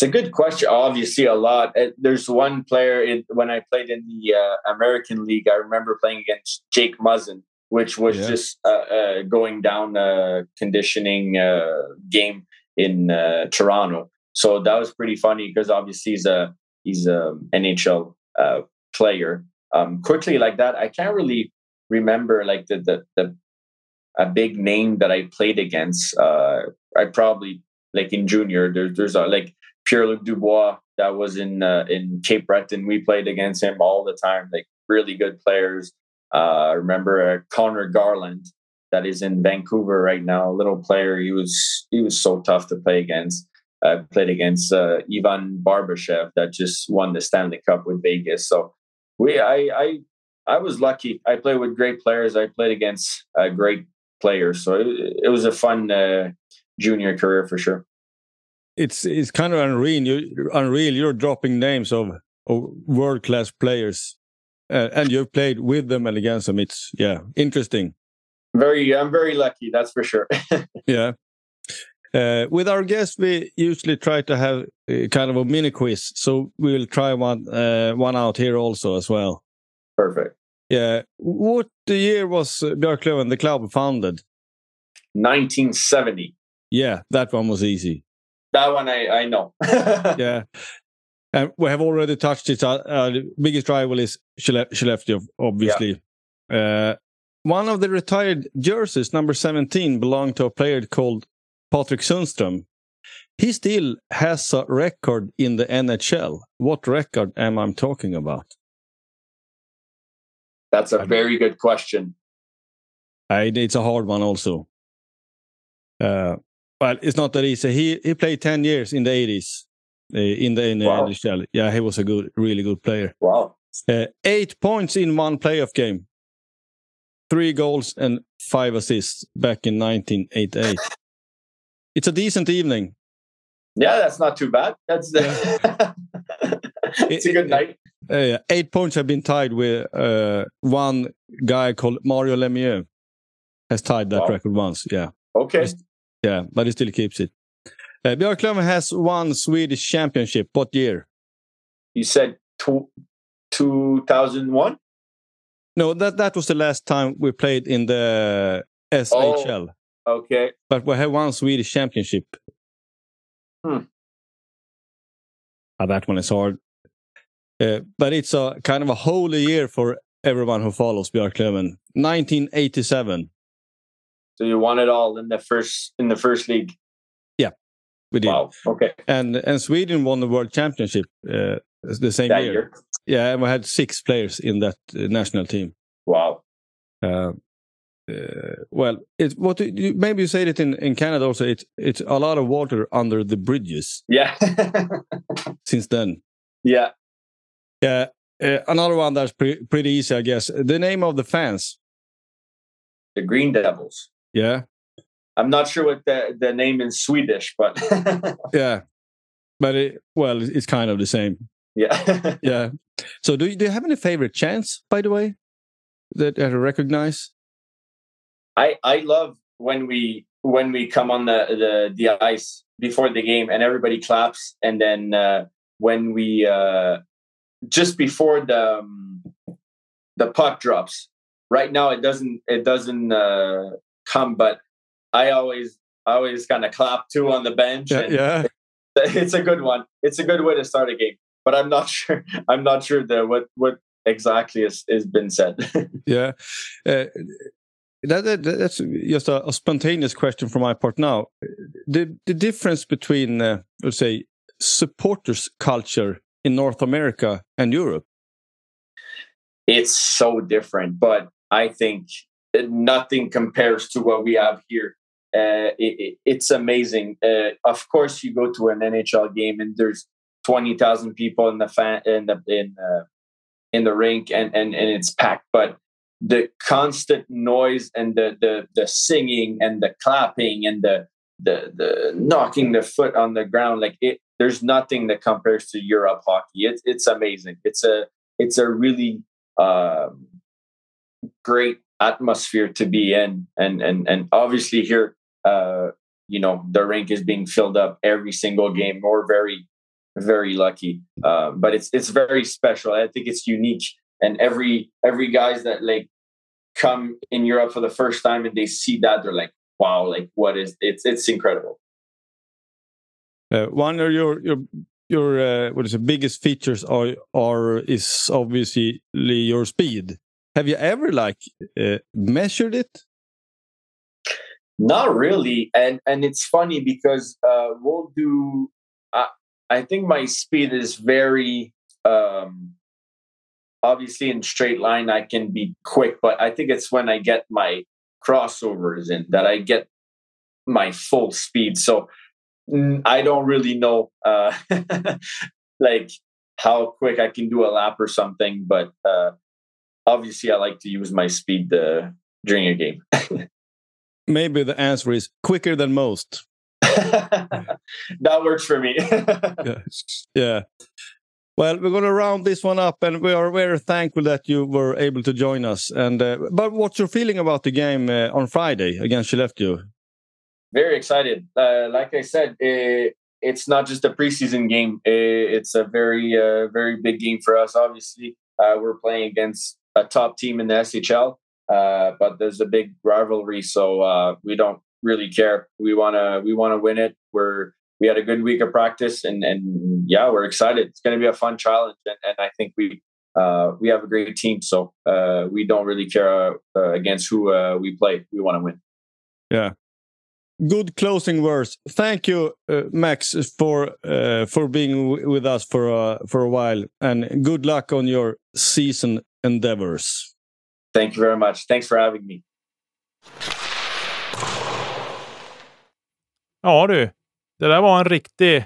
a good question. Obviously, a lot. Uh, there's one player in, when I played in the uh, American League. I remember playing against Jake Muzzin, which was yeah. just uh, uh, going down a conditioning game in Toronto. So that was pretty funny because obviously he's a he's a NHL player. Um, quickly like that, I can't really remember like the the, the a big name that I played against. Uh, I probably like in junior. There, there's a, like Pierre Luc Dubois that was in uh, in Cape Breton. We played against him all the time. Like really good players. Uh, I remember uh, Connor Garland that is in Vancouver right now. A little player. He was he was so tough to play against. I played against uh, Ivan Barbashev that just won the Stanley Cup with Vegas. So we, I, I, I was lucky. I played with great players. I played against uh, great players. So it, it was a fun uh, junior career for sure. It's it's kind of unreal. You unreal. You're dropping names of, of world class players, uh, and you've played with them and against them. It's yeah, interesting. Very, I'm very lucky. That's for sure. *laughs* yeah. Uh, with our guests, we usually try to have uh, kind of a mini quiz, so we'll try one uh, one out here also as well. Perfect. Yeah. What year was uh, Björklöven, the club, founded? 1970. Yeah, that one was easy. That one I, I know. *laughs* yeah. And we have already touched it. Our, uh, biggest rival is Skellefteå, obviously. Yeah. Uh, one of the retired jerseys, number 17, belonged to a player called Patrick Sundström. He still has a record in the NHL. What record am I talking about? That's a very good question. I, it's a hard one also. Uh, well, it's not that easy. He he played ten years in the eighties uh, in the in the wow. NHL. Yeah, he was a good, really good player. Wow. Uh, eight points in one playoff game, three goals and five assists back in 1988 it's a decent evening. Yeah, that's not too bad. That's *laughs* the *laughs* it's a good night. Uh, eight points have been tied with uh, one guy called Mario Lemieux has tied that wow. record once. Yeah. Okay. yeah, but he still keeps it. Uh, Björklöven has won Swedish championship. What year? You said two, 2001? No, that, that was the last time we played in the SHL. Oh. Okay. But we have one Swedish championship. Hmm. Oh, that one is hard. Uh, but it's a kind of a holy year for everyone who follows Björklöven. 1987. So you won it all in the first in the first league. Yeah, we did. Wow. Okay. And and Sweden won the world championship uh, the same year. year. Yeah, and we had six players in that uh, national team. Wow. Uh, well, it's what you, maybe you said it in, in Canada also. It's it's a lot of water under the bridges. Yeah. *laughs* since then. Yeah. Yeah. Uh, another one that's pre- pretty easy, I guess. The name of the fans. The Green Devils. Yeah. I'm not sure what the the name in Swedish, but *laughs* yeah. But it, well, it's kind of the same. Yeah. *laughs* yeah. So, do you, do you have any favorite chants, by the way, that I recognize? I I love when we when we come on the the the ice before the game and everybody claps and then uh, when we uh, just before the um, the puck drops. Right now it doesn't it doesn't uh, come, but I always I always kind of clap too on the bench. Yeah, yeah. *laughs* it's a good one. It's a good way to start a game. But I'm not *laughs* sure. I'm not sure the what what exactly has, has been said. *laughs* yeah. Uh, that, that, that's just a, a, spontaneous question from my part now. The the difference between uh, let's say supporters culture in North America and Europe. It's so different, but I think nothing compares to what we have here. Uh, it, it, it's amazing. Uh, of course, you go to an NHL game and there's twenty thousand people in the fan in the in uh, in the rink and, and and it's packed. But the constant noise and the the the singing and the clapping and the the the knocking the foot on the ground like it there's nothing that compares to Europe hockey. It's it's amazing. It's a it's a really um, great atmosphere to be in. And and and obviously here uh you know the rink is being filled up every single game. We're very very lucky. Uh, but it's it's very special. I think it's unique. And every every guys that like come in Europe for the first time and they see that they're like, wow, like what is it's it's incredible. Uh, one of your your your uh, what is the biggest features are are is obviously your speed. Have you ever like uh, measured it? Not really, and and it's funny because uh, we'll do. I I think my speed is very um, obviously in straight line. I can be quick, but I think it's when I get my crossovers in that I get my full speed. So I don't really know uh, *laughs* like how quick I can do a lap or something, but uh, obviously I like to use my speed uh, during a game. *laughs* Maybe the answer is quicker than most. *laughs* that works for me. yeah. yeah. Well, we're going to round this one up, and we are very thankful that you were able to join us. And uh, but what's your feeling about the game uh, on Friday against Skellefteå? Very excited. Uh, like I said, it, it's not just a preseason game. It, it's a very, uh, very big game for us. Obviously, uh, we're playing against a top team in the SHL. Uh, but there's a big rivalry, so uh, we don't really care. We wanna we wanna win it. We're we had a good week of practice, and and yeah, we're excited. It's going to be a fun challenge, and, and I think we uh, we have a great team, so we don't really care against who we play. We want to win. Yeah. Good closing words. Thank you, Max, for for being with us for for a while, and good luck on your season endeavors. Thank you very much. Thanks for having me. Ja du, det där var en riktig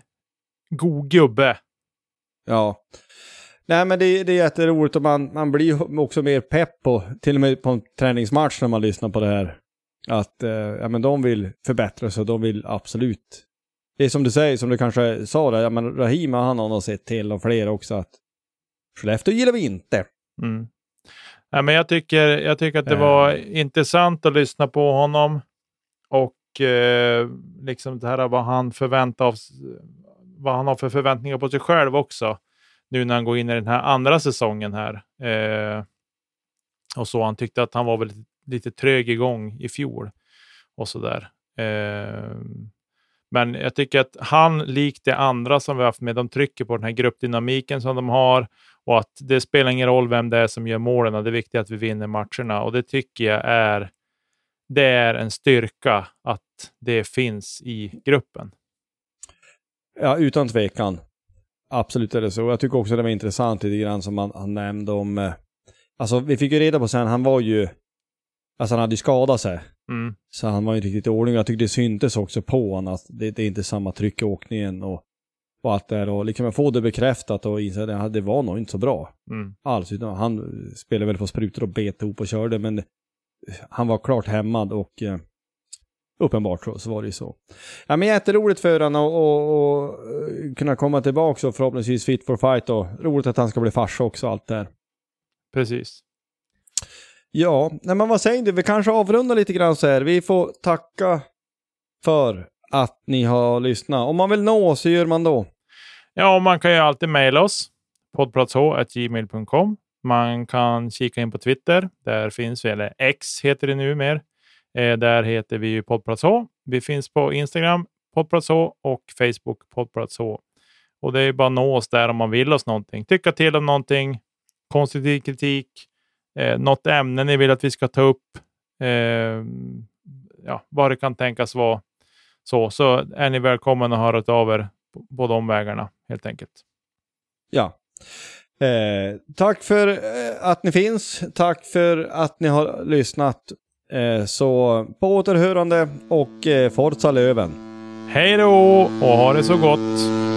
god gubbe. Ja. Nej men det, det är jätteroligt och man, man blir också mer pepp på, till och med på en träningsmatch när man lyssnar på det här. Att eh, ja, men de vill förbättra sig de vill absolut. Det är som du säger, som du kanske sa där, ja, men Rahima han har nog sett till och fler också att Skellefteå gillar vi inte. Mm. Ja, men jag, tycker, jag tycker att det var äh. intressant att lyssna på honom. Och eh, liksom det här vad han förväntar av, vad han har för förväntningar på sig själv också. Nu när han går in i den här andra säsongen här. Eh, och så. Han tyckte att han var väl lite trög igång i fjol. Och så där. Eh, men jag tycker att han, likt det andra som vi haft med, de trycker på den här gruppdynamiken som de har och att det spelar ingen roll vem det är som gör målen. Det är viktigt att vi vinner matcherna och det tycker jag är, det är en styrka att det finns i gruppen. Ja, utan tvekan. Absolut är det så. Jag tycker också det var intressant lite grann som han, han nämnde om... Eh, alltså vi fick ju reda på sen, han var ju... Alltså han hade ju skadat sig. Mm. Så han var ju riktigt i ordning. Jag tyckte det syntes också på honom att det, det är inte samma tryck i åkningen och, och allt det där. Och liksom få det bekräftat och inse att det var nog inte så bra. Mm. Alls. Utan han spelade väl på sprutor och bet ihop och körde men han var klart hämmad och eh, uppenbart så, så var det ju så. Ja men jätteroligt för honom att kunna komma tillbaka och förhoppningsvis fit for fight och roligt att han ska bli farsa också allt där. Precis. Ja, nej men vad säger du? Vi kanske avrundar lite grann så här. Vi får tacka för att ni har lyssnat. Om man vill nå oss, hur gör man då? Ja, man kan ju alltid mejla oss. poddplatsh.gmail.com. Man kan kika in på Twitter. Där finns vi, eller X heter det nu mer. Eh, där heter vi ju poddplatsh. Vi finns på Instagram, poddplatsh och Facebook, poddplatsh. Och det är bara att nå oss där om man vill oss någonting. Tycka till om någonting, konstruktiv kritik, eh, något ämne ni vill att vi ska ta upp, eh, ja, vad det kan tänkas vara, så, så är ni välkomna att höra av er på, de vägarna helt enkelt. Ja. Eh, tack för eh, att ni finns. Tack för att ni har lyssnat. Eh, så på återhörande och eh, Forza Löven. Hej då och ha det så gott!